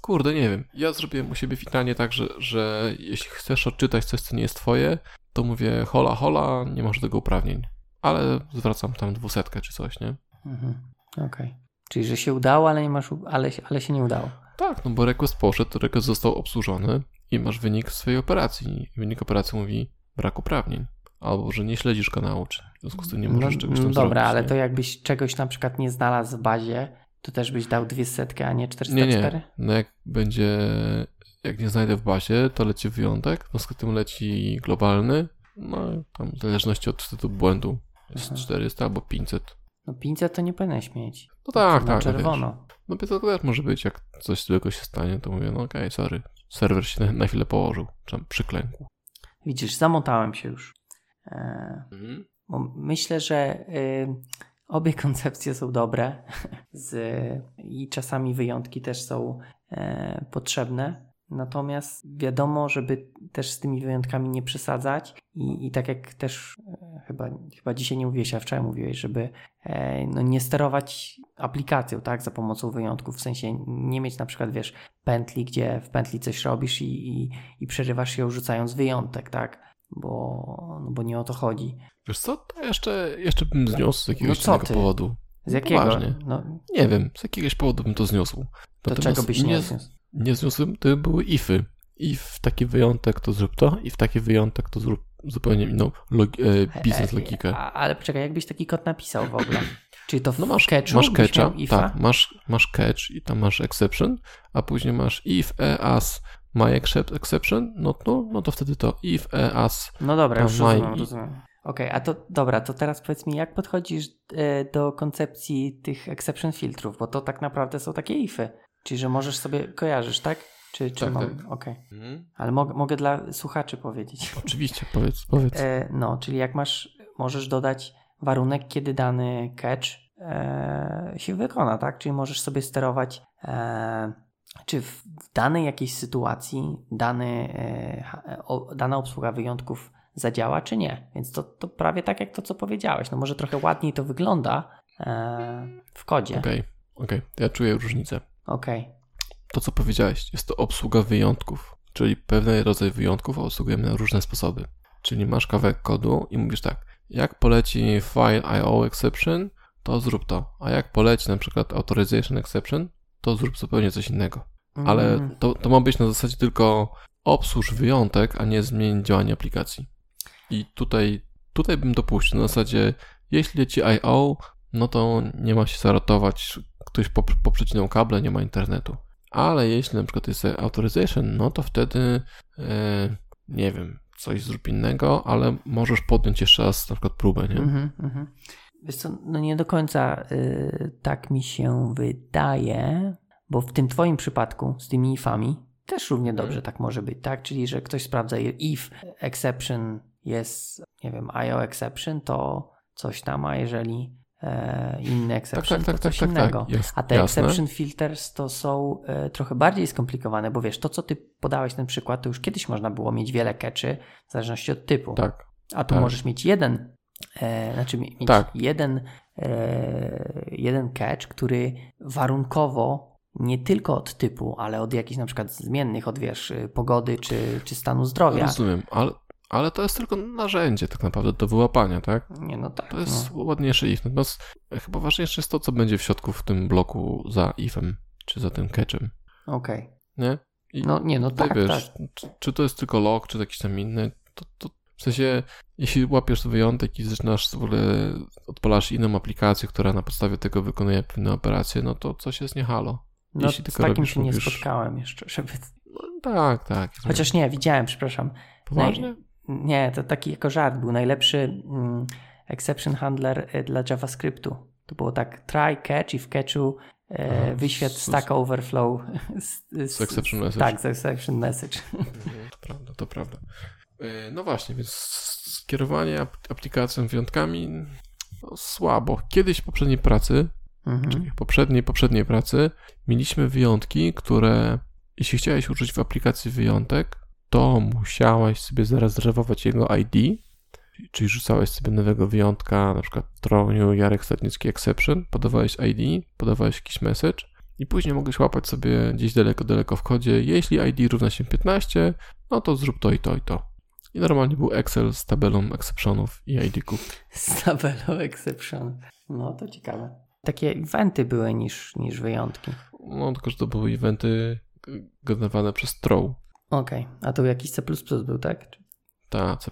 Kurde, nie wiem. Ja zrobiłem u siebie witanie tak, że, że jeśli chcesz odczytać coś, co nie jest twoje, to mówię hola, hola, nie masz tego uprawnień. Ale zwracam tam dwusetkę czy coś, nie? Mhm. Okej. Czyli, że się udało, ale, nie masz, ale, się- ale się nie udało. Tak, no bo request poszedł, request został obsłużony i masz wynik swojej operacji. I wynik operacji mówi brak uprawnień. Albo, że nie śledzisz kanału, czy w związku z tym nie możesz no, czegoś tam no zrobić. dobra, ale nie? to jakbyś czegoś na przykład nie znalazł w bazie, to też byś dał dwie setki, a nie Nie, 404? nie. No jak będzie, jak nie znajdę w bazie, to leci wyjątek, w związku z tym leci globalny, no tam w zależności od wtedy błędu jest Aha. 400 albo 500. No 500 to nie powinieneś mieć. No tak, na tak. no czerwono. Wiesz. No to też może być, jak coś złego się stanie, to mówię, no okej, sorry. Serwer się na, chwilę położył, czy tam przyklękł. Widzisz, zamotałem się już. E, Bo myślę, że y, obie koncepcje są dobre z, i czasami wyjątki też są e, potrzebne. Natomiast wiadomo, żeby też z tymi wyjątkami nie przesadzać i, i tak jak też e, chyba, chyba dzisiaj nie mówiłeś, a wczoraj mówiłeś, żeby e, no, nie sterować aplikacją tak, za pomocą wyjątków, w sensie nie mieć na przykład, wiesz, pętli, gdzie w pętli coś robisz i, i, i przerywasz ją rzucając wyjątek, tak, bo, no, bo nie o to chodzi. Wiesz co, to jeszcze, jeszcze bym zniósł z jakiegoś No powodu. Z jakiego? Poważnie. No, Nie wiem, z jakiegoś powodu bym to zniósł. to Natomiast czego byś nie zniósł? nie zniosłem, to były ify. I w taki wyjątek to zrób to, i w taki wyjątek to zrób zupełnie inną logi- e, biznes logikę. Ale poczekaj, jakbyś taki kod napisał w ogóle? Czyli to w No masz, catchu masz catcha, tak, masz, masz catch i tam masz exception, a później masz if, e, as, my except, exception, no, no, no to wtedy to if, e, as. No dobra, już Tam rozumiem, my- rozumiem. Okej, a to dobra, to teraz powiedz mi, jak podchodzisz e, do koncepcji tych exception filtrów, bo to tak naprawdę są takie ify, czyli że możesz sobie, kojarzysz, tak? Czy, czy Tak, mam... tak. Okej. Mhm. Ale mogę, mogę dla słuchaczy powiedzieć. Oczywiście, powiedz, powiedz. E, no, czyli jak masz, możesz dodać warunek, kiedy dany catch e, się wykona, tak? Czyli możesz sobie sterować, e, czy w danej jakiejś sytuacji dany, e, ha- o, dana obsługa wyjątków zadziała, czy nie. Więc to, to prawie tak jak to, co powiedziałeś. No może trochę ładniej to wygląda e, w kodzie. Okej, okej, ja czuję różnicę. Okej. To, co powiedziałeś, jest to obsługa wyjątków, czyli pewien rodzaj wyjątków obsługujemy na różne sposoby. Czyli masz kawałek kodu i mówisz tak, jak poleci file IO exception, to zrób to, a jak poleci na przykład authorization exception, to zrób zupełnie coś innego. Ale Mm, to, to ma być na zasadzie tylko obsłuż wyjątek, a nie zmień działanie aplikacji. I tutaj, tutaj bym dopuścił na zasadzie, jeśli leci I.O., no to nie ma się zarotować, ktoś pop, poprzecinał kable, nie ma internetu. Ale jeśli na przykład jest authorization, no to wtedy, e, nie wiem, coś zrób innego, ale możesz podjąć jeszcze raz na przykład próbę, nie? Mhm, mhm. Wiesz co, no nie do końca y, tak mi się wydaje, bo w tym twoim przypadku z tymi ifami też równie Mhm. dobrze tak może być, tak? Czyli, że ktoś sprawdza if exception jest, nie wiem, IO exception, to coś tam, a jeżeli inny exception, tak, tak, to tak, coś tak, tak. innego. Jest- a te jasne. exception filters to są e, trochę bardziej skomplikowane, bo wiesz, to co ty podałeś ten przykład, to już kiedyś można było mieć wiele catchy w zależności od typu. Tak, A tu Tak. możesz mieć jeden, e, znaczy mi- mieć Tak. jeden, e, jeden catch, który warunkowo nie tylko od typu, ale od jakichś na przykład zmiennych, od wiesz, pogody czy, czy stanu zdrowia. rozumiem, ale, ale to jest tylko narzędzie tak naprawdę do wyłapania, tak? Nie, no tak. To jest no. ładniejszy if. Natomiast chyba ważniejsze jest to, co będzie w środku w tym bloku za ifem, czy za tym catchem, Okej. nie? I No nie, no tak, wiesz, tak. Czy, czy to jest tylko log, czy jakiś tam inny, to, to w sensie, jeśli łapiesz wyjątek i zaczynasz w ogóle, odpalasz inną aplikację, która na podstawie tego wykonuje pewne operacje, no to coś jest nie halo. No jeśli z takim się nie mówisz- spotkałem jeszcze, żeby... No, tak, tak. Chociaż nie, widziałem, przepraszam. Poważnie? Nie, to taki jako żart był najlepszy mm, exception handler y, dla JavaScriptu. To było tak try, catch i w catchu e, z- Stack Overflow z, Z exception message. Tak, z exception message. Mhm, To prawda, to prawda. Yy, No właśnie, więc skierowanie ap- aplikacją wyjątkami no, słabo. Kiedyś w poprzedniej pracy, Mhm. czyli w poprzedniej, poprzedniej pracy, mieliśmy wyjątki, które jeśli chciałeś użyć w aplikacji wyjątek, to musiałeś sobie zarezerwować jego ID, czyli rzucałeś sobie nowego wyjątka, na przykład Troniu, Jarek Stadnicki Exception, podawałeś ID, podawałeś jakiś message i później mogłeś łapać sobie gdzieś daleko, daleko w kodzie, jeśli ID równa się 15, no to zrób to i to i to. I normalnie był Excel z tabelą exceptionów i ID-ków. Z tabelą exception. No to ciekawe. Takie eventy były niż, niż wyjątki. No tylko, że to były eventy generowane przez Trow, Okej, a tu jakiś C był, tak? Czy- ta C++.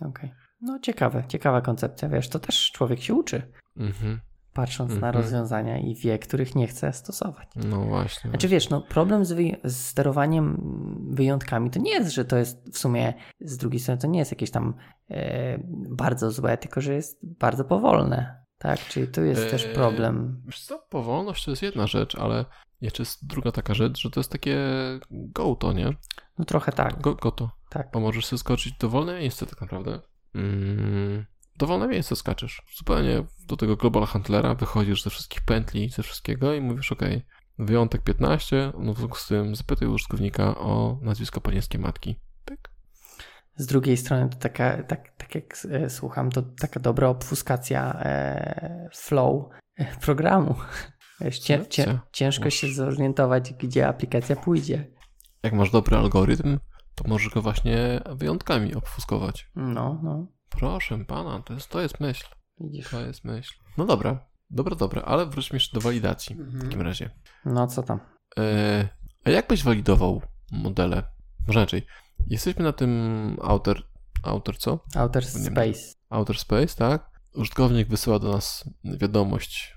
Okej. No ciekawe, ciekawa koncepcja. Wiesz, to też człowiek się uczy, Mhm. patrząc na Mhm. rozwiązania i wie, których nie chce stosować. No właśnie. Znaczy wiesz, no problem z, wyj- z sterowaniem wyjątkami to nie jest, że to jest w sumie z drugiej strony to nie jest jakieś tam e, bardzo złe, tylko że jest bardzo powolne. Tak, czyli tu jest też Eee, problem. Wiesz co, powolność to jest jedna rzecz, ale jeszcze jest druga taka rzecz, że to jest takie go to, nie? No trochę tak, Go, go to. tak. Bo możesz sobie skoczyć dowolne miejsce tak naprawdę. Mm, dowolne miejsce skaczesz. Zupełnie do tego global handlera wychodzisz ze wszystkich pętli, ze wszystkiego i mówisz, ok, wyjątek 15, no w związku z tym zapytaj użytkownika o nazwisko panieńskiej matki. Pyk. Z drugiej strony to taka, tak, tak jak e, słucham, to taka dobra obfuskacja e, flow e, programu. Wiesz, cię, cię, ciężko się zorientować, gdzie aplikacja pójdzie. Jak masz dobry algorytm, to możesz go właśnie wyjątkami obfuskować. No, no, Proszę pana, to jest, to jest myśl. widzisz. To jest myśl. No dobra, dobra, dobra, ale wróćmy jeszcze do walidacji w takim razie. No co tam? E, a jak byś walidował modele? Może inaczej. Jesteśmy na tym outer, outer co? Outer. Space. Outer space, tak? Użytkownik wysyła do nas wiadomość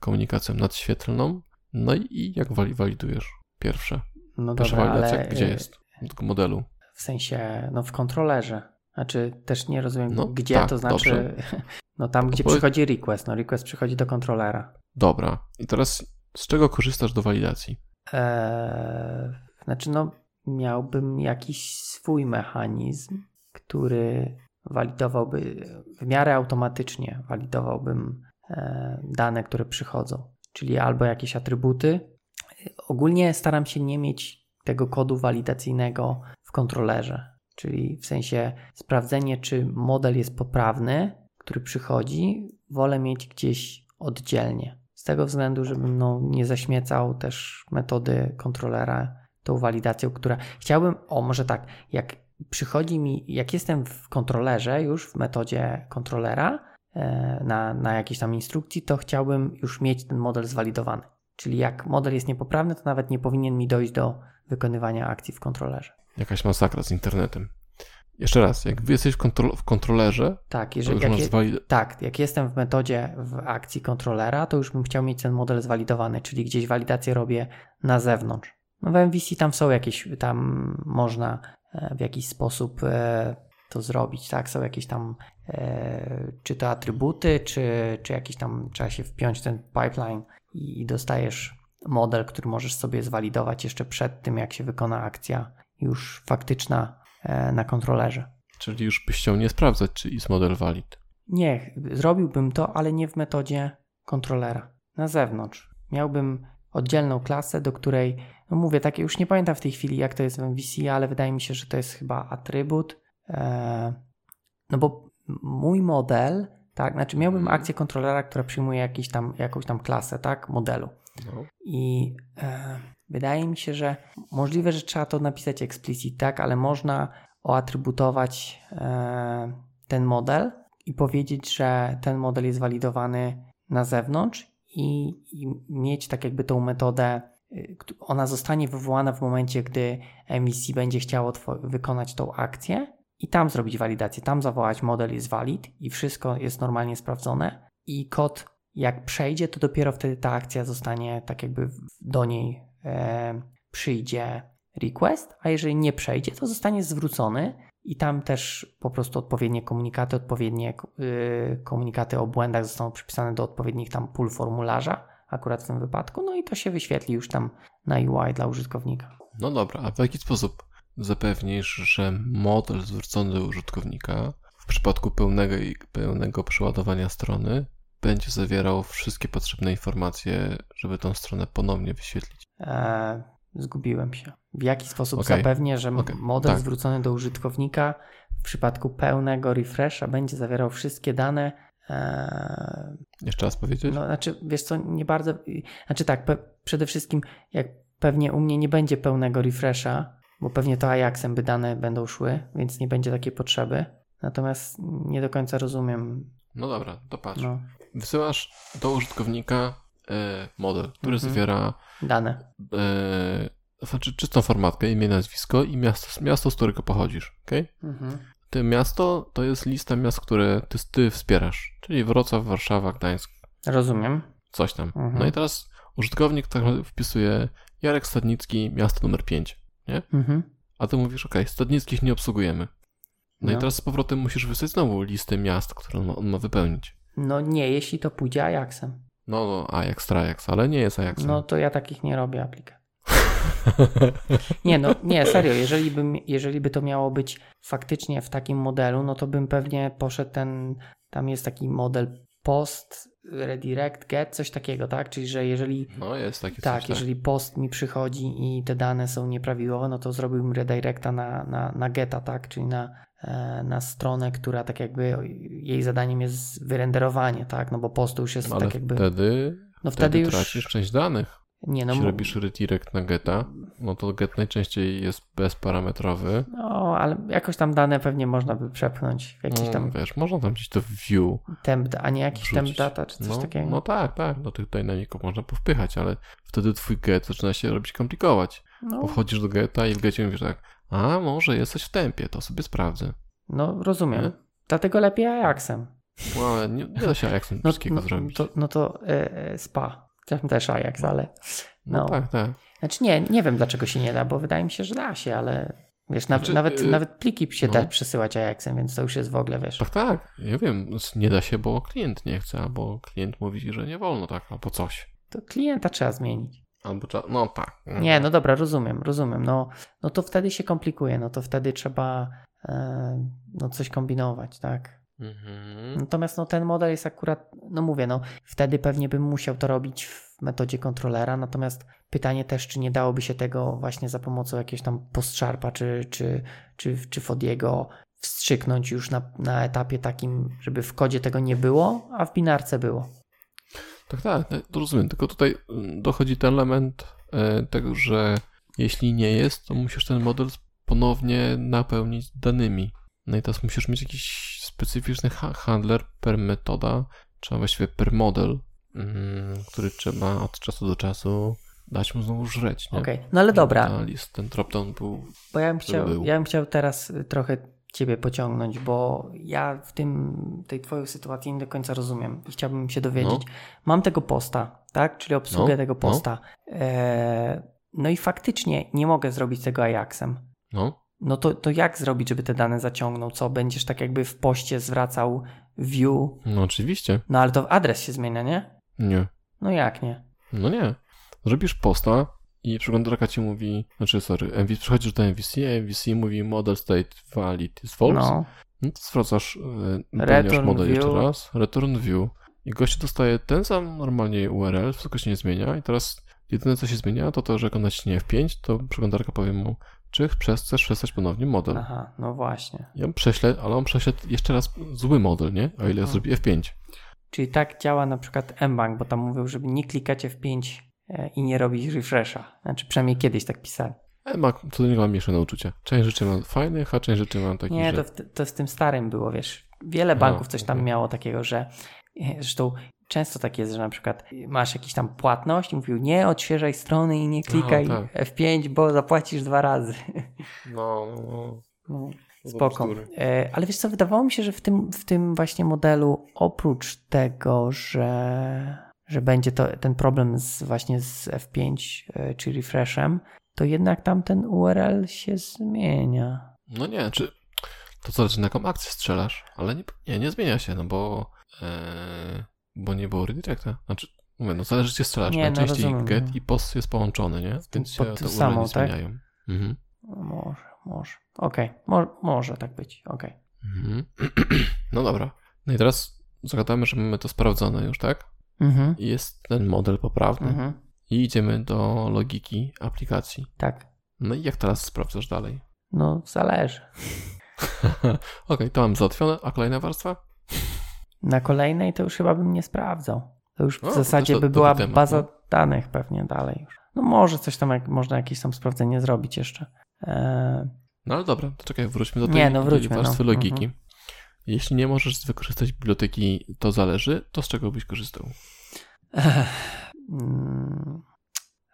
komunikacją nadświetlną. No i, jak wali, walidujesz? Pierwsze. No Pierwsza dobra, walidacja, ale gdzie e, jest? Modelu. w sensie, no w kontrolerze. Znaczy też nie rozumiem, No, gdzie tak, to znaczy, no tam, gdzie przychodzi request. No request przychodzi do kontrolera. Dobra. I teraz z czego korzystasz do walidacji? Eee, Znaczy, no, miałbym jakiś swój mechanizm, który walidowałby w miarę automatycznie, walidowałbym dane, które przychodzą, czyli albo jakieś atrybuty. Ogólnie staram się nie mieć tego kodu walidacyjnego w kontrolerze, czyli w sensie sprawdzenie, czy model jest poprawny, który przychodzi, wolę mieć gdzieś oddzielnie. Z tego względu, żebym no, nie zaśmiecał też metody kontrolera tą walidacją, która chciałbym, o może tak, jak przychodzi mi, jak jestem w kontrolerze, już w metodzie kontrolera, e, na, na jakiejś tam instrukcji, to chciałbym już mieć ten model zwalidowany. Czyli jak model jest niepoprawny, to nawet nie powinien mi dojść do wykonywania akcji w kontrolerze. Jakaś masakra z internetem. Jeszcze raz, jak jesteś w, kontro w kontrolerze, tak, jeżeli, jak je, tak, jak jestem w metodzie w akcji kontrolera, to już bym chciał mieć ten model zwalidowany, czyli gdzieś walidację robię na zewnątrz. No w MVC tam są jakieś, tam można e, w jakiś sposób e, to zrobić, tak? Są jakieś tam, e, czy to atrybuty, czy, czy jakiś tam, trzeba się wpiąć ten pipeline i dostajesz model, który możesz sobie zwalidować jeszcze przed tym, jak się wykona akcja już faktyczna na kontrolerze. Czyli już byś chciał nie sprawdzać, czy jest model valid. Nie, zrobiłbym to, ale nie w metodzie kontrolera. Na zewnątrz. Miałbym oddzielną klasę, do której, no mówię, takie już nie pamiętam w tej chwili, jak to jest w MVC, ale wydaje mi się, że to jest chyba atrybut. E, no bo mój model, tak, znaczy miałbym mhm. akcję kontrolera, która przyjmuje jakiś tam, jakąś tam klasę, tak, modelu. No. I e, wydaje mi się, że możliwe, że trzeba to napisać explicit, tak, ale można oatrybutować e, ten model i powiedzieć, że ten model jest walidowany na zewnątrz i, i mieć tak jakby tą metodę, y, ona zostanie wywołana w momencie, gdy MVC będzie chciało wykonać tą akcję i tam zrobić walidację, tam zawołać model jest valid i wszystko jest normalnie sprawdzone i kod jak przejdzie, to dopiero wtedy ta akcja zostanie tak jakby do niej e, przyjdzie request, a jeżeli nie przejdzie, to zostanie zwrócony i tam też po prostu odpowiednie komunikaty, odpowiednie yy, komunikaty o błędach zostaną przypisane do odpowiednich tam pól formularza, akurat w tym wypadku, no i to się wyświetli już tam na UI dla użytkownika. No dobra, a w jaki sposób zapewnisz, że model zwrócony do użytkownika w przypadku pełnego, pełnego przeładowania strony będzie zawierał wszystkie potrzebne informacje, żeby tą stronę ponownie wyświetlić? Eee, Zgubiłem się. W jaki sposób okay. zapewnię, że okay. model tak. zwrócony do użytkownika w przypadku pełnego refresha będzie zawierał wszystkie dane. Ee... Jeszcze raz powiedzieć? No, znaczy, wiesz co, nie bardzo. Znaczy tak, pe... przede wszystkim, jak pewnie u mnie nie będzie pełnego refresha, bo pewnie to Ajaxem by dane będą szły, więc nie będzie takiej potrzeby. Natomiast nie do końca rozumiem. No dobra, to patrz. No. Wysyłasz do użytkownika E, model, który mhm. zawiera dane. E, znaczy czystą formatkę, imię, nazwisko i miasto, miasto z którego pochodzisz. Okay? Mhm. To miasto to jest lista miast, które ty, ty wspierasz, czyli Wrocław, Warszawa, Gdańsk. Rozumiem. Coś tam. Mhm. No i teraz użytkownik tak wpisuje Jarek Stadnicki, miasto numer 5, nie? Mhm. A ty mówisz, ok, Stadnickich nie obsługujemy. No, no, i teraz z powrotem musisz wysłać znowu listę miast, które on ma, on ma wypełnić. No nie, jeśli to pójdzie Ajaxem. No, no Ajax, Trajax, ale nie jest Ajax. No to ja takich nie robię aplikacji. nie, no nie, serio, jeżeli, bym, jeżeli by to miało być faktycznie w takim modelu, no to bym pewnie poszedł ten, tam jest taki model post, redirect, get, coś takiego, tak? Czyli, że jeżeli... No jest taki Tak, coś, jeżeli tak. post mi przychodzi i te dane są nieprawidłowe, no to zrobiłbym redirecta na, na, na geta, tak? Czyli na E, na stronę, która tak jakby jej zadaniem jest wyrenderowanie, tak? No bo post już jest Ale tak jakby. Wtedy, no wtedy, wtedy już tracisz część danych. Nie, no, Jeśli robisz redirect na geta, no to get najczęściej jest bezparametrowy. No, ale jakoś tam dane pewnie można by przepchnąć w jakiś no, tam... Wiesz, można tam gdzieś to view temp, A nie jakiś wrzucić. temp data czy coś no, takiego? No tak, tak, do tych dynamików można powpychać, ale wtedy twój get zaczyna się robić komplikować. No. Bo wchodzisz do geta i w gecie mówisz tak, a może jesteś w tempie, to sobie sprawdzę. No rozumiem. Nie? Dlatego lepiej Ajaxem. No, nie, nie da się Ajaxem no, wszystkiego no, zrobić. To, no to e spa. Chciałbym też Ajax, ale... No. no. tak, tak. Znaczy nie, nie wiem dlaczego się nie da, bo wydaje mi się, że da się, ale wiesz, nawet, znaczy, nawet, yy, nawet pliki się no. da przesyłać Ajaxem, więc to już jest w ogóle, wiesz. Tak, tak. Ja wiem, nie da się, bo klient nie chce, albo klient mówi, że nie wolno tak, albo coś. To klienta trzeba zmienić. Albo cza- no tak. Nie, no dobra, rozumiem, rozumiem. No, no to wtedy się komplikuje, no to wtedy trzeba e, no coś kombinować, tak? Mhm. Natomiast no, ten model jest akurat, no mówię, no wtedy pewnie bym musiał to robić w metodzie kontrolera, natomiast pytanie też, czy nie dałoby się tego właśnie za pomocą jakiegoś tam postrzarpa, czy, czy, czy, czy Fodiego wstrzyknąć już na, na etapie takim, żeby w kodzie tego nie było, a w binarce było. Tak, tak, tak, to rozumiem. Tylko tutaj mm, dochodzi ten element e, tego, że jeśli nie jest, to musisz ten model ponownie napełnić danymi. No i teraz musisz mieć jakiś specyficzny ha- handler per metoda, czy właściwie per model, mm, który trzeba od czasu do czasu dać mu znowu żreć? Okej, no ale dobra, Ta list, ten dropdown był... Bo ja bym, chciał, był. ja bym chciał teraz y, trochę Ciebie pociągnąć, bo ja w tym, tej Twojej sytuacji nie do końca rozumiem i chciałbym się dowiedzieć. Mam tego posta, tak? Czyli obsługę No, tego no. posta. E, no i faktycznie nie mogę zrobić tego Ajaxem. No, No to, to jak zrobić, żeby te dane zaciągnął? Co? Będziesz tak jakby w poście zwracał view? no oczywiście. No ale to adres się zmienia, nie? Nie. No jak nie? No nie. Zrobisz posta i przeglądarka ci mówi, znaczy sorry, MVC, przychodzisz do MVC, a MVC mówi model state valid is false. No, No, to zwracasz, Return model view. jeszcze raz, return view i gościu dostaje ten sam normalnie URL, wszystko się nie zmienia i teraz jedyne co się zmienia to to, że jak on naciśnie F5, to przeglądarka powie mu, czy chcesz przestać ponownie model. aha, no właśnie. I on prześle, ale on prześle jeszcze raz zły model, nie? O ile Mhm. zrobi F5. Czyli tak działa na przykład mBank, bo tam mówił, żeby nie klikać F5 e, i nie robić refresha. Znaczy przynajmniej kiedyś tak pisali. Ma, co do niego mam mieszane uczucia. Część rzeczy mam fajnych, a część rzeczy mam takich, Nie, że... to w, to w tym starym było, wiesz. Wiele No, banków coś tam miało takiego, że e, zresztą często tak jest, że na przykład masz jakiś tam płatność i mówił nie odświeżaj strony i nie klikaj tak. F5, bo zapłacisz dwa razy. No, no, no. No, spoko. E, Ale wiesz co, wydawało mi się, że w tym, w tym właśnie modelu oprócz tego, że, że będzie to, ten problem z, właśnie z F5 e, czy refreshem, to jednak tam ten URL się zmienia. No nie, czy to zależy na jaką akcję strzelasz, ale nie, nie, nie zmienia się, no bo e, bo nie było redirecta. Znaczy, mówię, no zależy gdzie strzelasz. Nie, no Najczęściej rozumiem, get no. i post jest połączony, nie? Więc się pod tym samą, tak? zmieniają. Mhm. No, Może, może. Okej, Mo, może tak być, okej. Mhm. No dobra. No i teraz zagadamy, że mamy to sprawdzone już, tak? Mhm, I jest ten model poprawny. mhm, I idziemy do logiki aplikacji. tak. No i jak teraz sprawdzasz dalej? No, zależy. Okej, to mam załatwione. A kolejna warstwa? Na kolejnej to już chyba bym nie sprawdzał. To już w O, zasadzie to- by była temat, baza no. danych pewnie dalej już. No może coś tam, jak, można jakieś tam sprawdzenie zrobić jeszcze. Eee, No ale dobra, to czekaj, wróćmy do tej, Nie, no tej wróćmy, warstwy no. logiki. Mhm. Jeśli nie możesz wykorzystać biblioteki, to zależy, to z czego byś korzystał? Mm,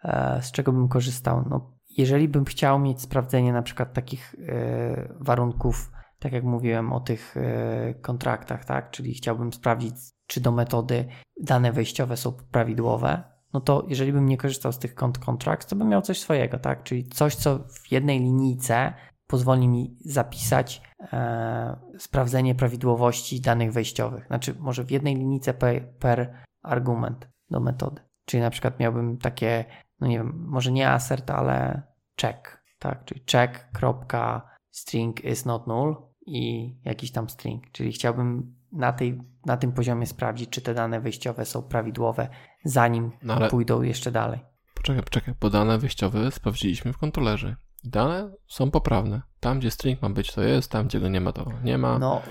e, z czego bym korzystał? No, jeżeli bym chciał mieć sprawdzenie na przykład takich e, warunków, tak jak mówiłem o tych e, kontraktach, tak? Czyli chciałbym sprawdzić, czy do metody dane wejściowe są prawidłowe, no to jeżeli bym nie korzystał z tych kont contracts, to bym miał coś swojego, tak? Czyli coś, co w jednej linijce pozwoli mi zapisać e, sprawdzenie prawidłowości danych wejściowych. Znaczy, może w jednej linijce per, per argument do metody. Czyli na przykład miałbym takie, no nie wiem, może nie assert, ale check, tak? Czyli check, kropka, string is not null i jakiś tam string. Czyli chciałbym na, tej, na tym poziomie sprawdzić, czy te dane wejściowe są prawidłowe, zanim No ale pójdą jeszcze dalej. poczekaj, poczekaj, bo dane wyjściowe sprawdziliśmy w kontrolerze. Dane są poprawne. Tam, gdzie string ma być, to jest, tam, gdzie go nie ma, to nie ma. No,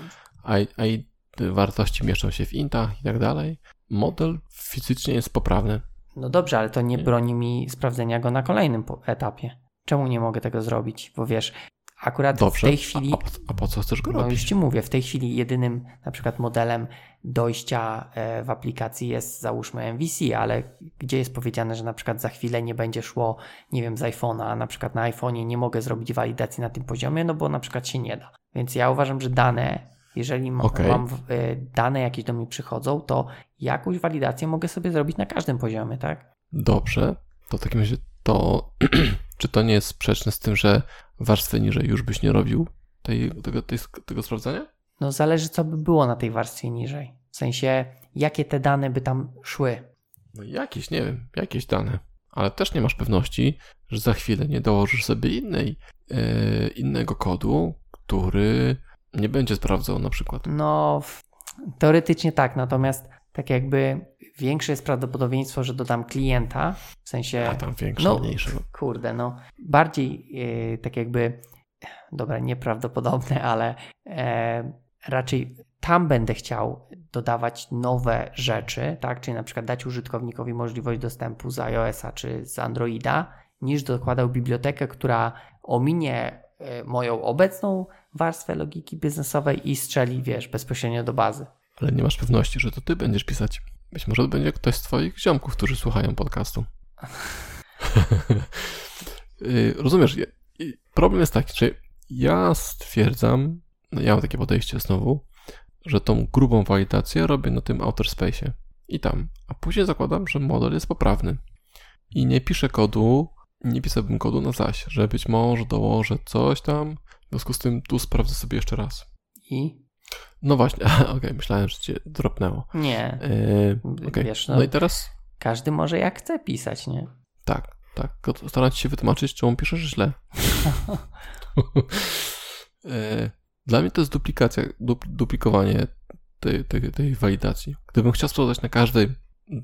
A, a i wartości mieszczą się w intach i tak dalej. Model fizycznie jest poprawny. no dobrze, ale to nie broni mi sprawdzenia go na kolejnym etapie. Czemu nie mogę tego zrobić? Bo wiesz, akurat Dobrze. w tej chwili... A, a, po- co chcesz go No już robić? ci mówię, w tej chwili jedynym na przykład modelem dojścia e, w aplikacji jest załóżmy MVC, ale gdzie jest powiedziane, że na przykład za chwilę nie będzie szło, nie wiem, z iPhone'a, a na przykład na iPhone'ie nie mogę zrobić walidacji na tym poziomie, no bo na przykład się nie da. Więc ja uważam, że dane, jeżeli Okej. mam e, dane jakieś do mnie przychodzą, to jakąś walidację mogę sobie zrobić na każdym poziomie, tak? Dobrze, to w takim razie to, czy to nie jest sprzeczne z tym, że warstwy niżej już byś nie robił tej, tego, tej, tego sprawdzania? No zależy, co by było na tej warstwie niżej. W sensie, jakie te dane by tam szły. No jakieś, nie wiem, jakieś dane. ale też nie masz pewności, że za chwilę nie dołożysz sobie innej, e, innego kodu, który nie będzie sprawdzał na przykład. No, teoretycznie tak, natomiast tak jakby większe jest prawdopodobieństwo, że dodam klienta, w sensie... A tam większe, no, mniejsze. Kurde, no bardziej yy, tak jakby, dobra, nieprawdopodobne, ale e, raczej tam będę chciał dodawać nowe rzeczy, tak, czyli na przykład dać użytkownikowi możliwość dostępu z iOS-a czy z Androida, niż dokładał bibliotekę, która ominie e, moją obecną warstwę logiki biznesowej i strzeli, wiesz, bezpośrednio do bazy. Ale nie masz pewności, że to ty będziesz pisać. Być może to będzie ktoś z twoich ziomków, którzy słuchają podcastu. Y, rozumiesz, problem jest taki, że ja stwierdzam, no ja mam takie podejście znowu, że tą grubą walidację robię na tym outer space'ie i tam, a później zakładam, że model jest poprawny. I nie piszę kodu, nie pisałbym kodu na zaś, że być może dołożę coś tam, w związku z tym tu sprawdzę sobie jeszcze raz. I? No właśnie, okej, okay, myślałem, że cię dropnęło. Nie. Yy, okay. Wiesz, no, no i teraz? Każdy może jak chce pisać, nie? Tak, tak. Staram się wytłumaczyć, czemu piszesz źle. yy, Dla mnie to jest duplikacja, duplikowanie tej, tej, tej walidacji. Gdybym chciał sprawdzać na każdym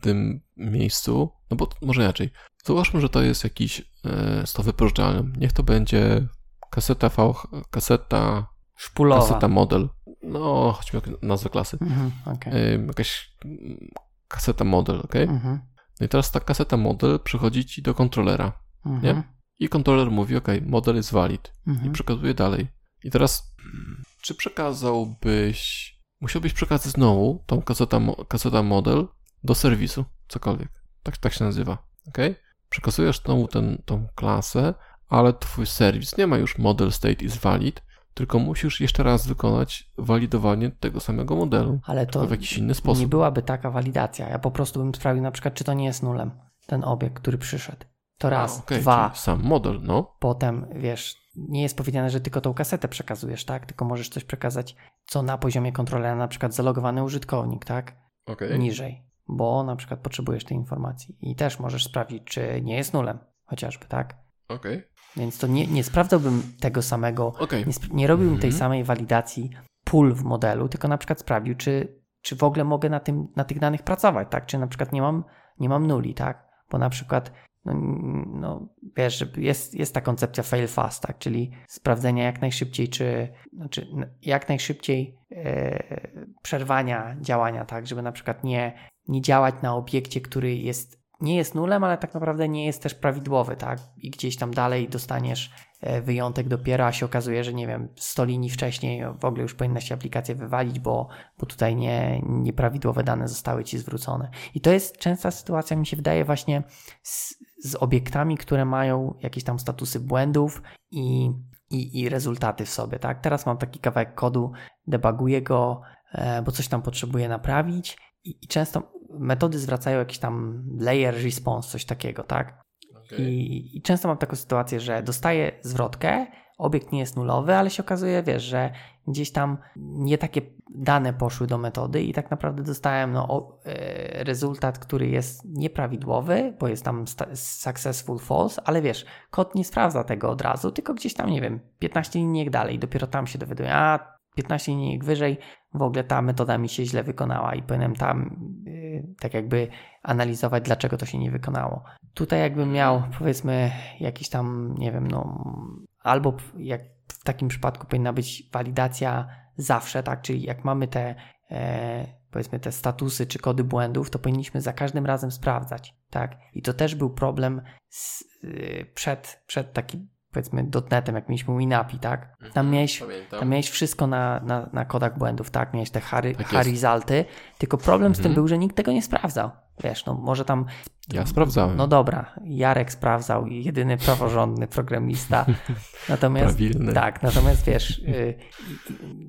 tym miejscu, no bo może inaczej. Załóżmy, że to jest jakiś e, z to wypożyczalnym. Niech to będzie kaseta V, kaseta Szpulowa. Kaseta model. No, chodźmy o nazwę klasy. Mhm, okay. e, jakaś kaseta model, ok? Mhm. No i teraz ta kaseta model przychodzi ci do kontrolera, mhm. nie? I kontroler mówi, ok, model jest valid i mhm. przekazuje dalej. I teraz, czy przekazałbyś, musiałbyś przekazać znowu tą kaseta model do serwisu, cokolwiek. Tak, tak się nazywa, ok? Przekazujesz znowu ten, tą klasę, ale twój serwis nie ma już model state is valid, tylko musisz jeszcze raz wykonać walidowanie tego samego modelu. Ale to w jakiś inny sposób. Nie byłaby taka walidacja. Ja po prostu bym sprawdził na przykład, czy to nie jest nulem, ten obiekt, który przyszedł. To raz. A, okay, Dwa. Sam model, no. Potem, wiesz, nie jest powiedziane, że tylko tą kasetę przekazujesz, tak? Tylko możesz coś przekazać, co na poziomie kontrolera, na przykład zalogowany użytkownik, tak? Okay. Niżej, bo na przykład potrzebujesz tej informacji. I też możesz sprawdzić, czy nie jest nulem, chociażby, tak? Okej. Okay. Więc to nie, nie sprawdzałbym tego samego, okay. nie, nie robiłbym tej mhm. samej walidacji pól w modelu, tylko na przykład sprawdził, czy, czy w ogóle mogę na, tym, na tych danych pracować, tak? Czy na przykład nie mam, nie mam nuli, tak? Bo na przykład no, no, wiesz, jest, jest ta koncepcja fail fast, tak? czyli sprawdzenia jak najszybciej, czy znaczy jak najszybciej e, przerwania działania, tak, żeby na przykład nie, nie działać na obiekcie, który jest nie jest nulem, ale tak naprawdę nie jest też prawidłowy, tak? I gdzieś tam dalej dostaniesz e, wyjątek dopiero, a się okazuje, że nie wiem, 100 linii wcześniej w ogóle już powinna się aplikacja wywalić, bo, bo tutaj nie, nieprawidłowe dane zostały ci zwrócone. I to jest częsta sytuacja, mi się wydaje, właśnie z, z obiektami, które mają jakieś tam statusy błędów i, i, i rezultaty w sobie, tak? Teraz mam taki kawałek kodu, debuguję go, e, bo coś tam potrzebuję naprawić i, i często metody zwracają jakiś tam layer response, coś takiego, tak? Okay. I, I, często mam taką sytuację, że dostaję zwrotkę, obiekt nie jest nulowy, ale się okazuje, wiesz, że gdzieś tam nie takie dane poszły do metody i tak naprawdę dostałem no, o, e, rezultat, który jest nieprawidłowy, bo jest tam successful false, ale wiesz, kod nie sprawdza tego od razu, tylko gdzieś tam, nie wiem, 15 linijek dalej, dopiero tam się dowiaduje, a 15 linijek wyżej w ogóle ta metoda mi się źle wykonała i powinienem tam yy, tak jakby analizować, dlaczego to się nie wykonało. Tutaj jakbym miał powiedzmy jakiś tam, nie wiem, no albo jak w takim przypadku powinna być walidacja zawsze, tak, czyli jak mamy te e, powiedzmy te statusy czy kody błędów, to powinniśmy za każdym razem sprawdzać, tak. I to też był problem z, y, przed, przed takim powiedzmy dotnetem, jak mieliśmy Winapi, tak? Tam mhm, miałeś, tam miałeś wszystko na, na, na kodach błędów, tak? Miałeś te hary, tak harizalty, tylko problem z tym mhm. był, że nikt tego nie sprawdzał. Wiesz, no może tam... Ja sprawdzałem. No dobra, Jarek sprawdzał, jedyny praworządny programista. Natomiast... Prawilny. Tak, natomiast wiesz, y,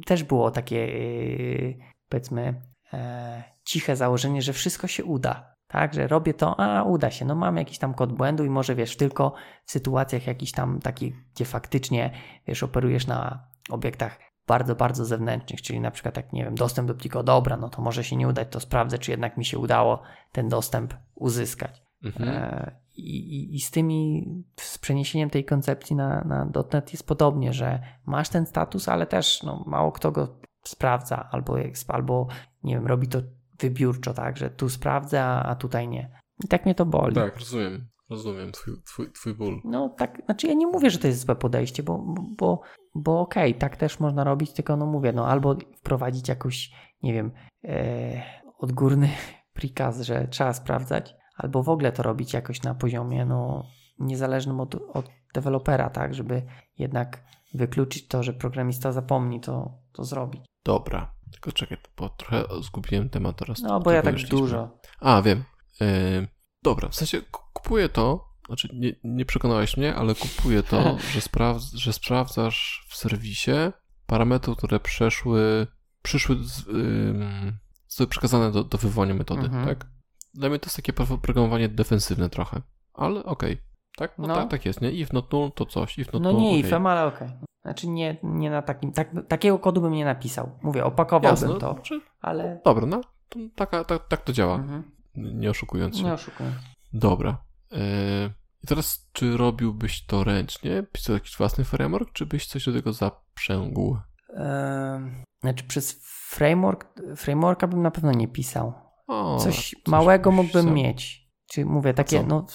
też było takie, y, powiedzmy, e, ciche założenie, że wszystko się uda. Tak, że robię to, a uda się, no mam jakiś tam kod błędu i może wiesz, tylko w sytuacjach jakichś tam takich, gdzie faktycznie wiesz, operujesz na obiektach bardzo, bardzo zewnętrznych, czyli na przykład jak nie wiem, dostęp do pliku, dobra, no to może się nie udać, to sprawdzę, czy jednak mi się udało ten dostęp uzyskać. Mhm. E, i, i, z tymi, z przeniesieniem tej koncepcji na, na .NET jest podobnie, że masz ten status, ale też no, mało kto go sprawdza albo, albo nie wiem, robi to wybiórczo, tak, że tu sprawdza, a tutaj nie. I tak mnie to boli. Tak, rozumiem. Rozumiem twój, twój, twój ból. No tak, znaczy ja nie mówię, że to jest złe podejście, bo, bo, bo okej, okay, tak też można robić, tylko no mówię, no albo wprowadzić jakoś, nie wiem, e, odgórny prikaz, że trzeba sprawdzać, albo w ogóle to robić jakoś na poziomie no, niezależnym od, od dewelopera, tak, żeby jednak wykluczyć to, że programista zapomni to, to zrobić. Dobra, tylko czekaj, bo trochę zgubiłem temat teraz. No, bo ja tak dużo. A, wiem. Yy, dobra, w sensie kupuję to, znaczy nie, nie przekonałeś mnie, ale kupuję to, że, sprawdz, że sprawdzasz w serwisie parametry, które przeszły, przyszły, z, yy, zostały przekazane do, do wywołania metody, mhm. tak? Dla mnie to jest takie programowanie defensywne trochę, ale okej. Okay. Tak? No, no. Tak, tak jest, nie? If not null to coś, if not No null, nie okay. ifem, ale okej. Okay. Znaczy nie, nie na takim, tak, takiego kodu bym nie napisał. Mówię, opakowałbym Jasne, to, znaczy, ale... Dobra, no, to taka, tak, tak to działa. Mhm. Nie oszukując się. Nie oszukując. Dobra. Yy, I teraz, czy robiłbyś to ręcznie? Pisał jakiś własny framework, czy byś coś do tego zaprzęgł? Yy, znaczy przez framework, frameworka bym na pewno nie pisał. O, coś, coś małego mógłbym pisał. mieć. Czy mówię, takie, no,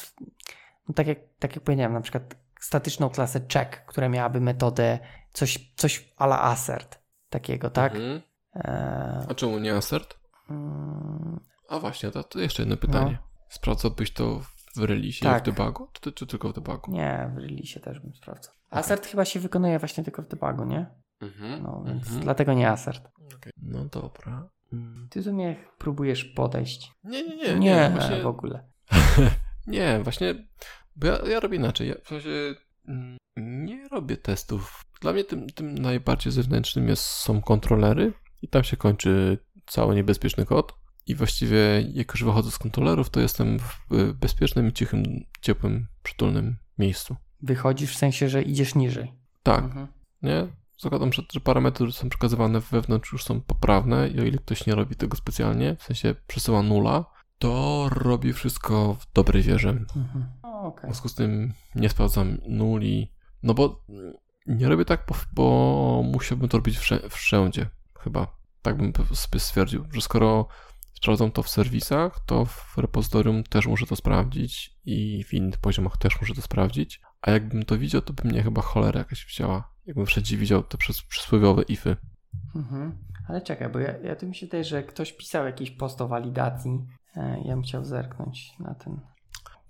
no tak, jak, tak jak powiedziałem, na przykład statyczną klasę check, która miałaby metodę coś, coś ala assert takiego, tak? Mhm. E... A czemu nie assert? Hmm. A właśnie, to, to jeszcze jedno pytanie. No. Sprawdzałbyś to w release tak. w debugu, czy, czy, tylko w debugu? Nie, w release też bym sprawdzał. Okay. Assert chyba się wykonuje właśnie tylko w debugu, nie? Mhm. No więc mhm. dlatego nie assert. Okay. No dobra. Mm. Ty do mnie próbujesz podejść. Nie, nie, nie. Nie, nie w ogóle. nie, właśnie, bo ja, ja robię inaczej. Ja w sensie mm, nie robię testów. Dla mnie tym, tym najbardziej zewnętrznym jest, są kontrolery i tam się kończy cały niebezpieczny kod. I właściwie, jak już wychodzę z kontrolerów, to jestem w bezpiecznym, cichym, ciepłym, przytulnym miejscu. Wychodzisz w sensie, że idziesz niżej. Tak. Mhm. Nie? Zakładam, że, że parametry, które są przekazywane wewnątrz już są poprawne i o ile ktoś nie robi tego specjalnie, w sensie przesyła nula, to robi wszystko w dobrej wierze. Mhm. Okay. W związku z tym nie sprawdzam nuli, no bo nie robię tak, bo, bo musiałbym to robić wszędzie, chyba. Tak bym stwierdził, że skoro sprawdzam to w serwisach, to w repozytorium też muszę to sprawdzić i w innych poziomach też muszę to sprawdzić. A jakbym to widział, to by mnie chyba cholera jakaś wzięła. Jakbym wszędzie widział te przysłowiowe ify. Mhm. Ale czekaj, bo ja, ja tu mi się wydaje, że ktoś pisał jakiś post o walidacji. E, ja bym chciał zerknąć na ten.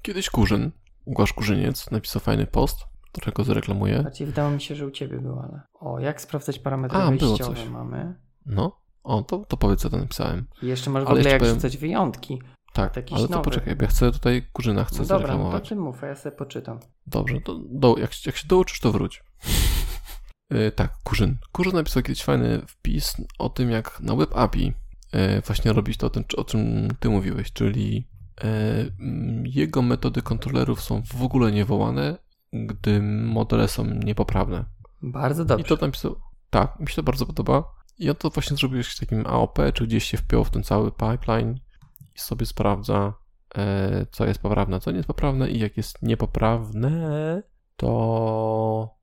Kiedyś Kurzyn, Łukasz Kurzyniec, napisał fajny post, którego zareklamuję. Znaczy, wydało mi się, że u ciebie był, ale. O, jak sprawdzać parametry A, wejściowe mamy? No. O, to, to powiedz, co to napisałem. I jeszcze masz w ogóle jak powiem... rzucać wyjątki. Tak, ale to nowy. poczekaj, bo ja chcę tutaj Kurzyna chcę no dobra, no to ty mów, a ja sobie poczytam. Dobrze, to do, jak, jak się dołączysz, to wróć. yy, tak, Kurzyn. Kurzyn napisał kiedyś fajny wpis o tym, jak na Web API yy, właśnie robić to, o, tym, o czym ty mówiłeś, czyli jego metody kontrolerów są w ogóle niewołane, gdy modele są niepoprawne. Bardzo dobrze. I to napisał, tak, mi się to bardzo podoba. I on to właśnie zrobił w takim AOP, czy gdzieś się wpiął w ten cały pipeline i sobie sprawdza, e, co jest poprawne, co nie jest poprawne i jak jest niepoprawne, to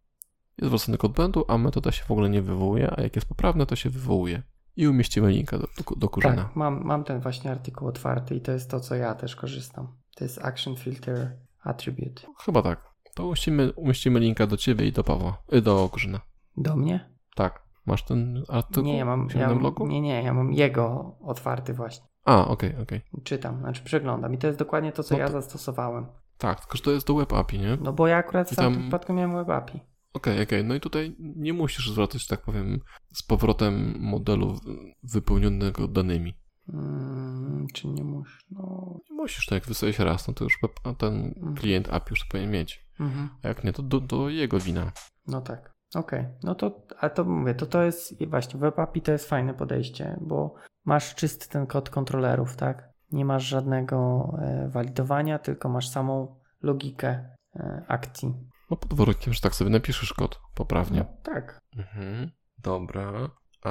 jest wracany kod błędu, a metoda się w ogóle nie wywołuje, a jak jest poprawne, to się wywołuje. I umieścimy linka do, do, kurzyna. Tak, mam, mam ten właśnie artykuł otwarty i to jest to, co ja też korzystam. To jest Action Filter Attribute. Chyba tak. To umieścimy, umieścimy linka do ciebie i do Pawła, y, do kurzyna. Do mnie? Tak. Masz ten artykuł? Nie, ja mam, ja mam, nie, nie, ja mam jego otwarty właśnie. A, okej, okay, okej. Okay. Czytam, znaczy przeglądam i to jest dokładnie to, co no to... ja zastosowałem. Tak, tylko że to jest do Web API, nie? No bo ja akurat w tam... przypadku miałem Web API. Okej, okay, okej, okay. no i tutaj nie musisz zwracać, tak powiem, z powrotem modelu wypełnionego danymi. Hmm, czy nie musisz? No... Nie musisz, tak jak wysłałeś raz, no to już ten mhm. klient API już powinien mieć. Mhm. A jak nie, to do, do jego wina. No tak. Okej, okay. no to, a to mówię, to to jest właśnie Web API to jest fajne podejście, bo masz czysty ten kod kontrolerów, tak? Nie masz żadnego e, walidowania, tylko masz samą logikę e, akcji. No pod warunkiem, że tak sobie napiszesz kod poprawnie. No, tak. Mhm. Dobra. A,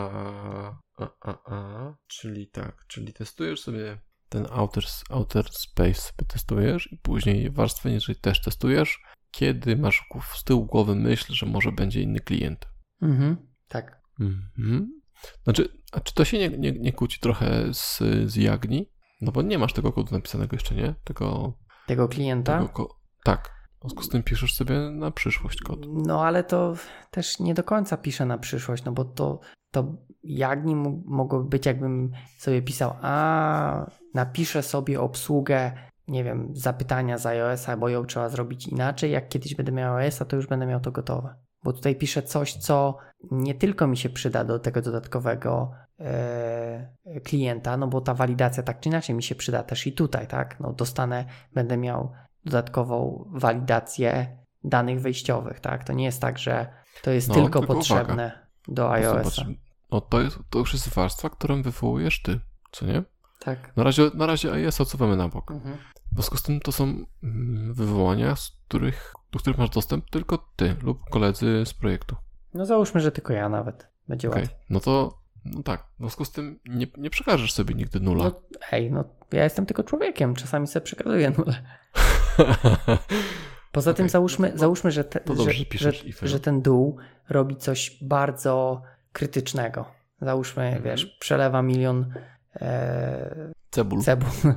a, a, a, czyli tak, czyli testujesz sobie ten outer, outer space sobie testujesz i później warstwę niżej też testujesz, kiedy masz z tyłu głowy myśl, że może będzie inny klient. Mhm, tak. Mhm. Znaczy, a czy to się nie, nie, nie kłóci trochę z, z Jagni? No bo nie masz tego kodu napisanego jeszcze, nie? Tego, Tego klienta? tego ko- tak. W związku z tym piszesz sobie na przyszłość kod. No ale to też nie do końca piszę na przyszłość, no bo to, to jak nim mogłoby być, jakbym sobie pisał, a napiszę sobie obsługę, nie wiem, zapytania z iOS-a, bo ją trzeba zrobić inaczej. Jak kiedyś będę miał iOS-a, to już będę miał to gotowe. Bo tutaj piszę coś, co nie tylko mi się przyda do tego dodatkowego e, klienta, no bo ta walidacja tak czy inaczej mi się przyda też i tutaj, tak? No dostanę, będę miał dodatkową walidację danych wejściowych, tak? To nie jest tak, że to jest No, tylko, tylko potrzebne do To iOS-a. zobacz, No to, jest, to już jest warstwa, którą wywołujesz ty, co nie? Tak. Na razie, na razie iOS odsuwamy na bok. Mhm. W związku z tym to są mm, wywołania, z których, do których masz dostęp tylko ty lub koledzy z projektu. No załóżmy, że tylko ja nawet. Będzie Okej, łatwiej. No to, no tak, w związku z tym nie, nie przekażesz sobie nigdy nula. No, ej, no ja jestem tylko człowiekiem, czasami sobie przekazuję nulę. Poza tym Okej, załóżmy, no załóżmy że, te, dobrze, że, że że, ten dół robi coś bardzo krytycznego. Załóżmy, Mhm. wiesz, przelewa milion e, Cebul. cebul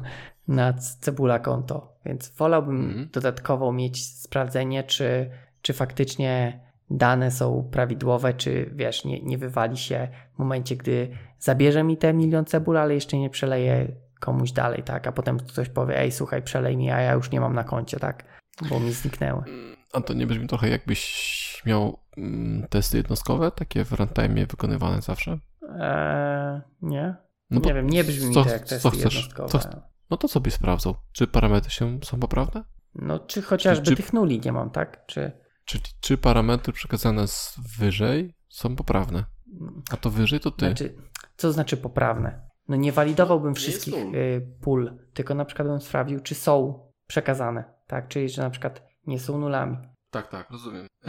na cebula konto, więc wolałbym Mhm. dodatkowo mieć sprawdzenie, czy, czy faktycznie dane są prawidłowe, czy wiesz, nie, nie wywali się w momencie, gdy zabierze mi te milion cebul, ale jeszcze nie przeleje komuś dalej, tak? A potem ktoś powie, ej, słuchaj, przelej mi, a ja już nie mam na koncie, tak? Bo mi zniknęły. Mm, A to nie brzmi trochę jakbyś miał mm, testy jednostkowe, takie w runtime wykonywane zawsze? Eee, nie? No nie wiem, nie brzmi mi co- to jak co testy chcesz? jednostkowe. Co- No to sobie sprawdzał, czy parametry się są poprawne? No, czy chociażby Czy- tych nuli nie mam, tak? Czy... Czyli czy parametry przekazane z wyżej są poprawne? A to wyżej to ty. Znaczy, co znaczy poprawne? No nie walidowałbym jest wszystkich y, pól, tylko na przykład bym sprawdził, czy są przekazane, tak? Czyli, że na przykład nie są nulami. Tak, tak, rozumiem.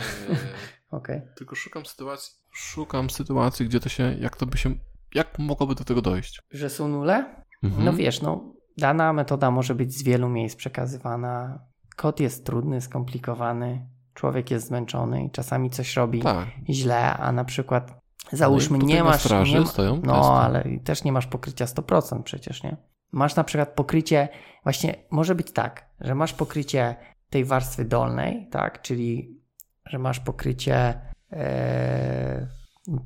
Okej. tylko szukam sytuacji, szukam sytuacji, gdzie to się, jak to by się, jak mogłoby do tego dojść? Że są nule? Mhm. No wiesz, no dana metoda może być z wielu miejsc przekazywana. Kod jest trudny, skomplikowany, człowiek jest zmęczony i czasami coś robi Tak. źle, a na przykład załóżmy nie masz... straży nie ma, stoją no, ale też nie masz pokrycia 100% przecież, nie? Masz na przykład pokrycie, właśnie może być tak, że masz pokrycie tej warstwy dolnej, tak, czyli że masz pokrycie e,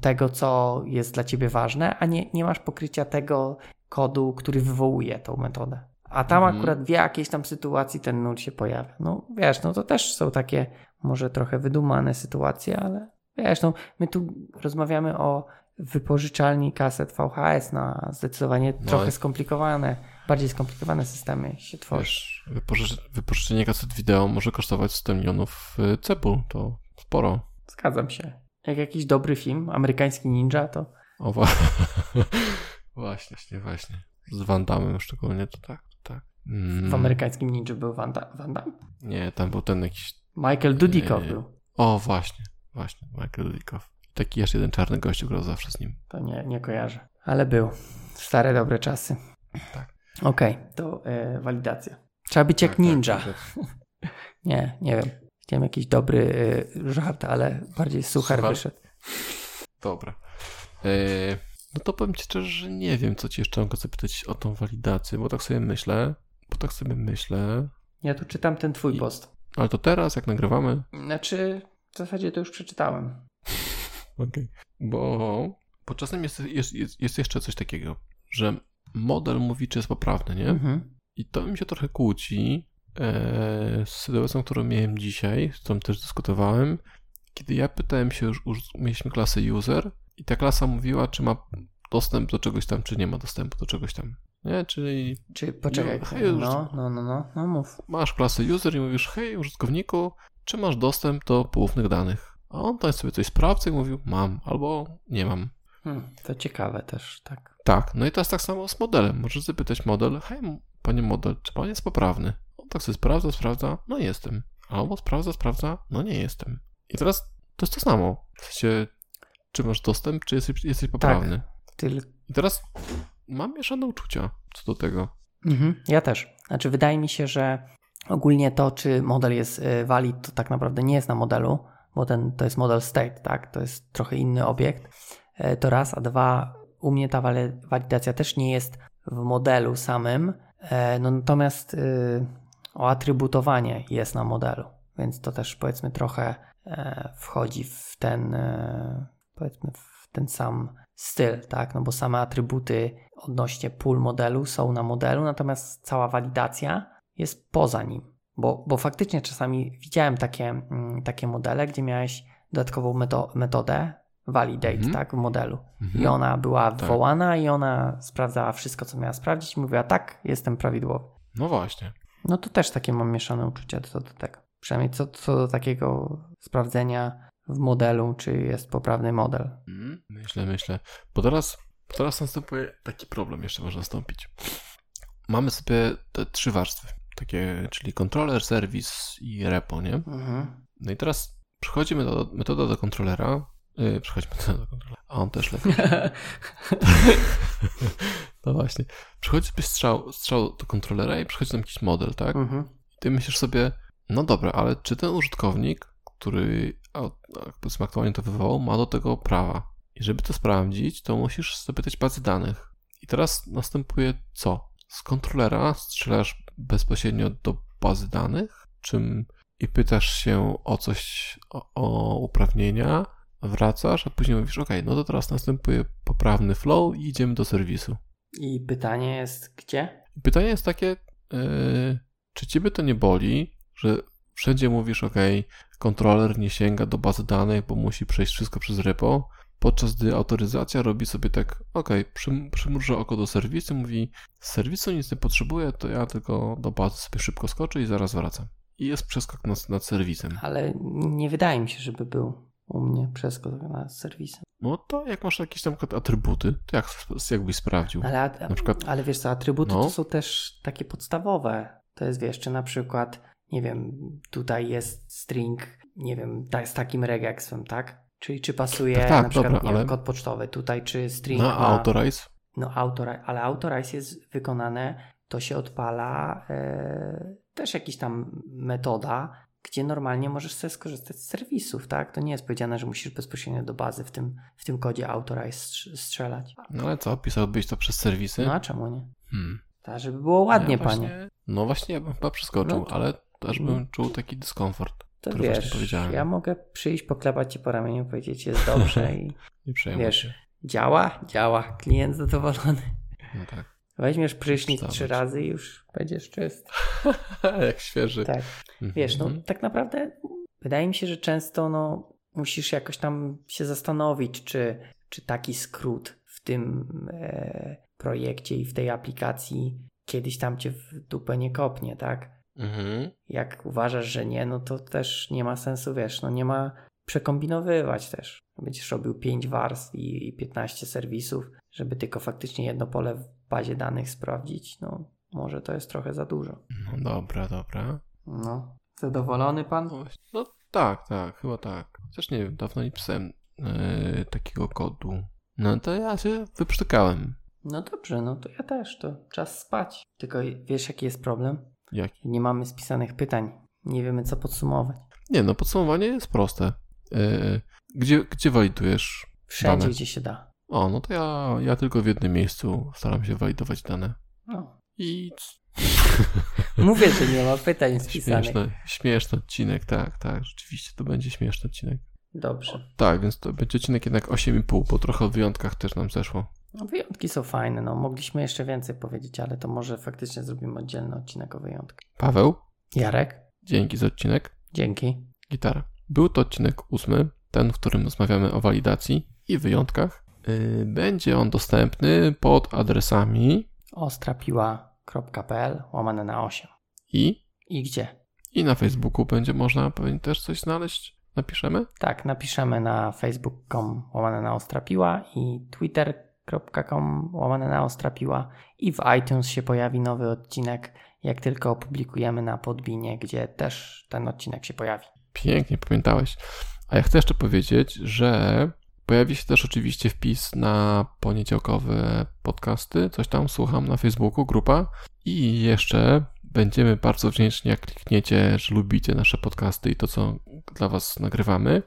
tego, co jest dla ciebie ważne, a nie, nie masz pokrycia tego kodu, który wywołuje tą metodę. A tam Mhm. akurat w jakiejś tam sytuacji ten nul się pojawia. No wiesz, no to też są takie może trochę wydumane sytuacje, ale wiesz, no my tu rozmawiamy o wypożyczalni kaset VHS, no a zdecydowanie No trochę i- skomplikowane, bardziej skomplikowane systemy się tworzy. Wiesz, wypożycze, wypożyczenie kaset wideo może kosztować 100 milionów y, cebul, to sporo. Zgadzam się. Jak jakiś dobry film, amerykański ninja, to O, wa- właśnie, właśnie, właśnie. Z Van Damme szczególnie, to tak, to tak. Mm, w amerykańskim ninja był Van, Da- Van Damme. Nie, tam był ten jakiś, Michael Dudikoff Nie. był. o właśnie, właśnie, Michael Dudikoff. Taki jeszcze jeden czarny gościu grał zawsze z nim. To nie, nie kojarzę. Ale był. Stare, dobre czasy. Tak. Okej, to e, walidacja. Trzeba być jak Tak, tak, ninja. tak. Nie, nie wiem. Chciałem jakiś dobry e, żart, ale bardziej suchar Suchar? wyszedł. Dobra. Eee, no to powiem Ci szczerze, że nie wiem, co Ci jeszcze mogę zapytać o tą walidację, bo tak sobie myślę, bo tak sobie myślę, Ja tu czytam ten twój I- post. ale to teraz, jak nagrywamy, Znaczy, w zasadzie to już przeczytałem. Okej. Bo, bo czasem jest, jest, jest, jest jeszcze coś takiego, że model mówi, czy jest poprawny, nie? Mhm. I to mi się trochę kłóci e, z sytuacją, którą miałem dzisiaj, z którą też dyskutowałem, kiedy ja pytałem się, już, już mieliśmy klasę user i ta klasa mówiła, czy ma dostęp do czegoś tam, czy nie ma dostępu do czegoś tam. Nie, czyli Czy poczekaj. No, hej, No, no, no, no, no mów. masz klasę user i mówisz, hej użytkowniku, czy masz dostęp do poufnych danych? A on tam sobie coś sprawdza i mówił, mam albo nie mam. Hmm, to ciekawe też, tak. Tak, no i teraz tak samo z modelem. Możesz zapytać model, hej, panie model, czy pan jest poprawny? On tak sobie sprawdza, sprawdza, no jestem. Albo sprawdza, sprawdza, no nie jestem. I teraz to jest to samo. W sensie, czy masz dostęp, czy jesteś, jesteś poprawny. Tyl... I teraz mam mieszane uczucia co do tego. Mhm, ja też. Znaczy, wydaje mi się, że ogólnie to, czy model jest y, valid, to tak naprawdę nie jest na modelu, bo ten to jest model state, tak? To jest trochę inny obiekt. E, to raz, a dwa, u mnie ta walidacja też nie jest w modelu samym, e, no natomiast y, o atrybutowanie jest na modelu, więc to też powiedzmy trochę e, wchodzi w ten powiedzmy w ten sam styl, tak? No bo same atrybuty odnośnie pól modelu są na modelu, natomiast cała walidacja jest poza nim. Bo, bo faktycznie czasami widziałem takie, mm, takie modele, gdzie miałeś dodatkową meto metodę validate, mhm. tak, w modelu. Mhm. I ona była tak. wywołana i ona sprawdzała wszystko, co miała sprawdzić i mówiła, tak, jestem prawidłowy. No właśnie. No to też takie mam mieszane uczucia co do tego. Przynajmniej co, co do takiego sprawdzenia w modelu, czy jest poprawny model. Mhm. Myślę, myślę. Bo teraz, teraz następuje taki problem, jeszcze może nastąpić. Mamy sobie te trzy warstwy, takie, czyli kontroler, serwis i repo, nie? Mhm. No i teraz przychodzi metoda, metoda do kontrolera, yy, przychodzi metoda do kontrolera, a on też lepiej. no właśnie. Przychodzi sobie strzał, strzał do kontrolera i przychodzi tam jakiś model, tak? Mhm. I ty myślisz sobie, no dobra, ale czy ten użytkownik, który powiedzmy aktualnie to wywołał, ma do tego prawa? I żeby to sprawdzić, to musisz zapytać bazy danych. I teraz następuje co? Z kontrolera strzelasz bezpośrednio do bazy danych, czym i pytasz się o coś, o, o uprawnienia, wracasz, a później mówisz, ok, no to teraz następuje poprawny flow i idziemy do serwisu. I pytanie jest gdzie? Pytanie jest takie, yy, czy ciebie to nie boli, że wszędzie mówisz, ok, kontroler nie sięga do bazy danych, bo musi przejść wszystko przez repo, podczas gdy autoryzacja robi sobie tak, ok, przym, przymruża oko do serwisu, mówi, z serwisu nic nie potrzebuję, to ja tylko do bazy sobie szybko skoczę i zaraz wracam. I jest przeskok nad, nad serwisem. Ale nie wydaje mi się, żeby był u mnie przeskok nad serwisem. No to jak masz jakieś tam atrybuty, to jak, jakbyś sprawdził? Ale, na przykład, ale wiesz co, atrybuty no. to są też takie podstawowe. To jest, wiesz, czy na przykład, nie wiem, tutaj jest string, nie wiem, z takim regexem, tak? Czyli czy pasuje tak, tak, na przykład dobra, ale... kod pocztowy tutaj, czy string Na ma... authorize? No authorize, ale authorize jest wykonane, to się odpala e, też jakiś tam metoda, gdzie normalnie możesz sobie skorzystać z serwisów, tak? To nie jest powiedziane, że musisz bezpośrednio do bazy w tym, w tym kodzie authorize strzelać. No ale co, pisałbyś to przez serwisy? No a czemu nie? Hmm. Tak, żeby było ładnie, ja właśnie, panie. No właśnie, ja bym chyba przeskoczył, no to... ale też bym czuł taki dyskomfort. To wiesz, ja mogę przyjść, poklepać cię po ramieniu, powiedzieć jest dobrze i nie wiesz, się. działa, działa, klient zadowolony. No tak. Weźmiesz prysznic trzy razy i już będziesz czysty. Jak świeży. Tak. Wiesz, no mhm. tak naprawdę wydaje mi się, że często no, musisz jakoś tam się zastanowić, czy, czy taki skrót w tym e, projekcie i w tej aplikacji kiedyś tam cię w dupę nie kopnie, tak? Mhm. Jak uważasz, że nie, no to też nie ma sensu, wiesz, no nie ma przekombinowywać też. Będziesz robił 5 warstw i 15 serwisów, żeby tylko faktycznie jedno pole w bazie danych sprawdzić, no może to jest trochę za dużo. No dobra, dobra. No, zadowolony pan? No, no tak, tak, chyba tak. Chociaż nie wiem, dawno nie pisałem yy, takiego kodu. No to ja się wyprztykałem. No dobrze, no to ja też, to czas spać. Tylko wiesz jaki jest problem? Jaki? Nie mamy spisanych pytań. Nie wiemy, co podsumować. Nie, no podsumowanie jest proste. Yy, gdzie, gdzie walidujesz Wszędzie, dane? gdzie się da. O, no to ja, ja tylko w jednym miejscu staram się walidować dane. No. I... Mówię, że nie ma pytań spisanych. Śmieszny, śmieszny odcinek, tak, tak. Rzeczywiście to będzie śmieszny odcinek. Dobrze. O, tak, więc to będzie odcinek jednak 8,5, bo trochę o wyjątkach też nam zeszło. No, wyjątki są fajne, no mogliśmy jeszcze więcej powiedzieć, ale to może faktycznie zrobimy oddzielny odcinek o wyjątkach. Paweł? Jarek? Dzięki za odcinek. Dzięki. Gitara. Był to odcinek ósmy, ten, w którym rozmawiamy o walidacji i wyjątkach. Y, będzie on dostępny pod adresami ostrapiła.pl łamane na 8. I? I gdzie? I na Facebooku będzie można pewnie też coś znaleźć. Napiszemy? Tak, napiszemy na facebook.com łamane na ostrapiła i twitter łamane na Ostrapiła i w iTunes się pojawi nowy odcinek, jak tylko opublikujemy na Podbinie, gdzie też ten odcinek się pojawi. Pięknie pamiętałeś. A ja chcę jeszcze powiedzieć, że Pojawi się też oczywiście wpis na poniedziałkowe podcasty, coś tam słucham na Facebooku, grupa. I jeszcze będziemy bardzo wdzięczni, jak klikniecie, że lubicie nasze podcasty i to, co dla Was nagrywamy.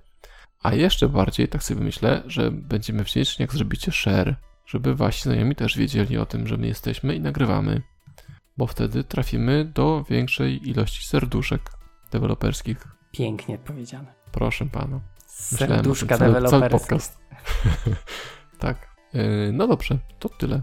A jeszcze bardziej, tak sobie myślę, że będziemy wdzięczni, jak zrobicie share, żeby Wasi znajomi też wiedzieli o tym, że my jesteśmy i nagrywamy. Bo wtedy trafimy do większej ilości serduszek deweloperskich. Pięknie powiedziane. Proszę Pana. Serduszka cały podcast. tak. Yy, no dobrze, to tyle.